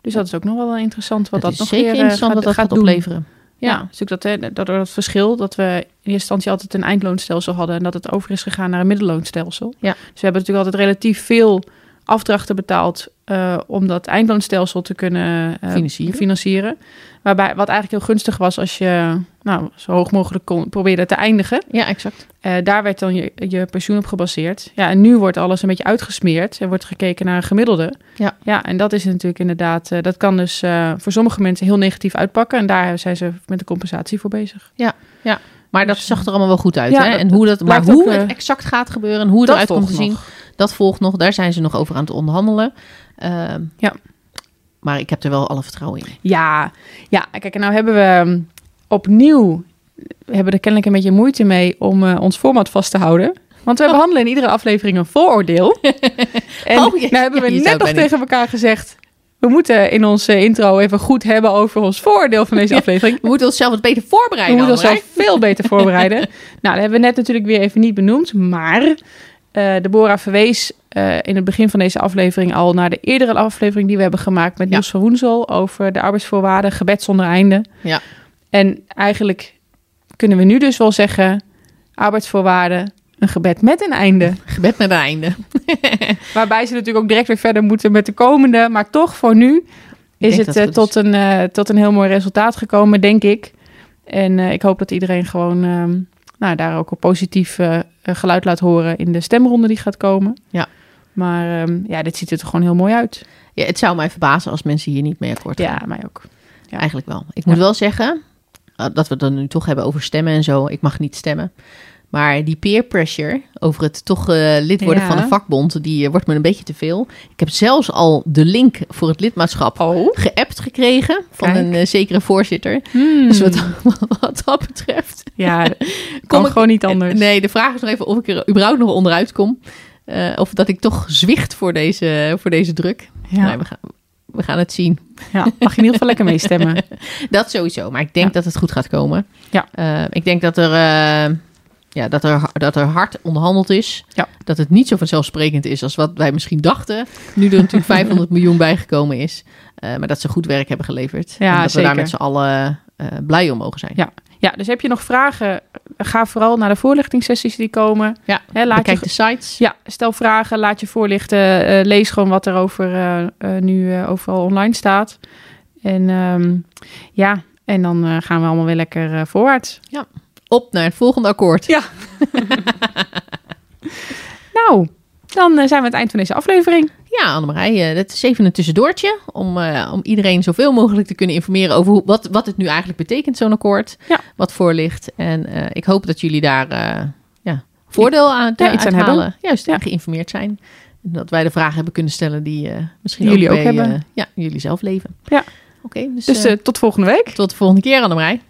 dus dat is ook nog wel interessant wat dat, nog zeker weer, eh, interessant gaat, dat gaat, opleveren. Ja, Ja. dus dat, hè, dat, dat verschil dat we in eerste instantie altijd een eindloonstelsel hadden en dat het over is gegaan naar een middelloonstelsel. Ja. Dus we hebben natuurlijk altijd relatief veel afdrachten betaald eh, om dat eindloonstelsel te kunnen eh, Financieren. financieren. Waarbij, wat eigenlijk heel gunstig was als je nou, zo hoog mogelijk kon proberen te eindigen. Ja, exact. Eh, daar werd dan je, je pensioen op gebaseerd. Ja, en nu wordt alles een beetje uitgesmeerd. Er wordt gekeken naar een gemiddelde. Ja. ja en dat is natuurlijk inderdaad... dat kan dus voor sommige mensen heel negatief uitpakken. En daar zijn ze met de compensatie voor bezig. Maar dat Dus, zag er allemaal wel goed uit. ja, hè? En hoe dat, maar hoe ook, het exact gaat gebeuren en hoe het eruit komt te zien, nog. Dat volgt nog. Daar zijn ze nog over aan het onderhandelen. Ehm, Ja. Maar ik heb er wel alle vertrouwen in. Ja, ja, kijk, en nou hebben we um, opnieuw... We hebben er kennelijk een beetje moeite mee om eh, ons format vast te houden. Want we Oh. behandelen in iedere aflevering een vooroordeel. (laughs) en Oh, nou hebben we ja, net nog tegen elkaar gezegd... We moeten in onze intro even goed hebben over ons vooroordeel van deze aflevering. We moeten onszelf wat beter We voorbereiden. moeten onszelf veel beter voorbereiden. (laughs) nou, dat hebben we net natuurlijk weer even niet benoemd. Maar eh Deborah verwees eh, in het begin van deze aflevering al naar de eerdere aflevering die we hebben gemaakt met Ja. Niels van Woensel over de arbeidsvoorwaarden, gebed zonder einde. Ja. En eigenlijk kunnen we nu dus wel zeggen, arbeidsvoorwaarden, een gebed met een einde. (laughs) Gebed met een einde. (laughs) Waarbij ze natuurlijk ook direct weer verder moeten met de komende. Maar toch voor nu is het eh, het tot, een, tot een heel mooi resultaat gekomen, denk ik. En ik hoop dat iedereen gewoon ehm, nou, daar ook een positief eh, geluid laat horen in de stemronde die gaat komen. Ja. Maar ehm, ja, dit ziet er toch gewoon heel mooi uit. Ja, het zou mij verbazen als mensen hier niet mee akkoord gaan. Ja, mij ook. Ja. Eigenlijk wel. Ik moet Ja. wel zeggen, uh, dat we het dan nu toch hebben over stemmen en zo. Ik mag niet stemmen. Maar die peer pressure over het toch eh, lid worden Ja. van een vakbond, die eh, wordt me een beetje te veel. Ik heb zelfs al de link voor het lidmaatschap Oh. geappt gekregen van Kijk. een eh, zekere voorzitter. Hmm. Dus wat, (laughs) wat dat betreft Ja, (laughs) Kom kan ik- gewoon niet anders. Nee, de vraag is nog even of ik er überhaupt nog onderuit kom. Of dat ik toch zwicht voor deze, voor deze druk. Ja. Nee, we, gaan, we gaan het zien. ja, mag je in ieder geval lekker meestemmen. (laughs) Dat sowieso, maar ik denk Ja. dat het goed gaat komen. Ja. Ik denk dat er, ja, dat, er, dat er hard onderhandeld is. Ja. Dat het niet zo vanzelfsprekend is als wat wij misschien dachten. Nu er natuurlijk (laughs) 500 miljoen bijgekomen is. Eh, maar dat ze goed werk hebben geleverd. Ja, en dat we daar met z'n allen eh, blij om mogen zijn. Ja. Ja, dus heb je nog vragen? Ga vooral naar de voorlichtingssessies die komen. Ja, laat je, de sites. ja, stel vragen, laat je voorlichten. eh, lees gewoon wat er over, nu overal online staat. En ehm, ja, en dan gaan we allemaal weer lekker voorwaarts. Op naar het volgende akkoord. Ja. (laughs) Nou, dan eh, zijn we aan het eind van deze aflevering. Ja, Annemarij, eh, dat is even een tussendoortje. Om, eh, om iedereen zoveel mogelijk te kunnen informeren over hoe, wat, wat het nu eigenlijk betekent, zo'n akkoord. Ja. Wat voor ligt. En ik hoop dat jullie daar ja, voordeel aan, Ja, iets aan uithalen. hebben. Juist, Ja. geïnformeerd zijn. En dat wij de vragen hebben kunnen stellen die misschien jullie ook bij, hebben. ja, jullie zelf leven. Ja. Oké, dus, Dus tot volgende week. tot de volgende keer, Annemarij.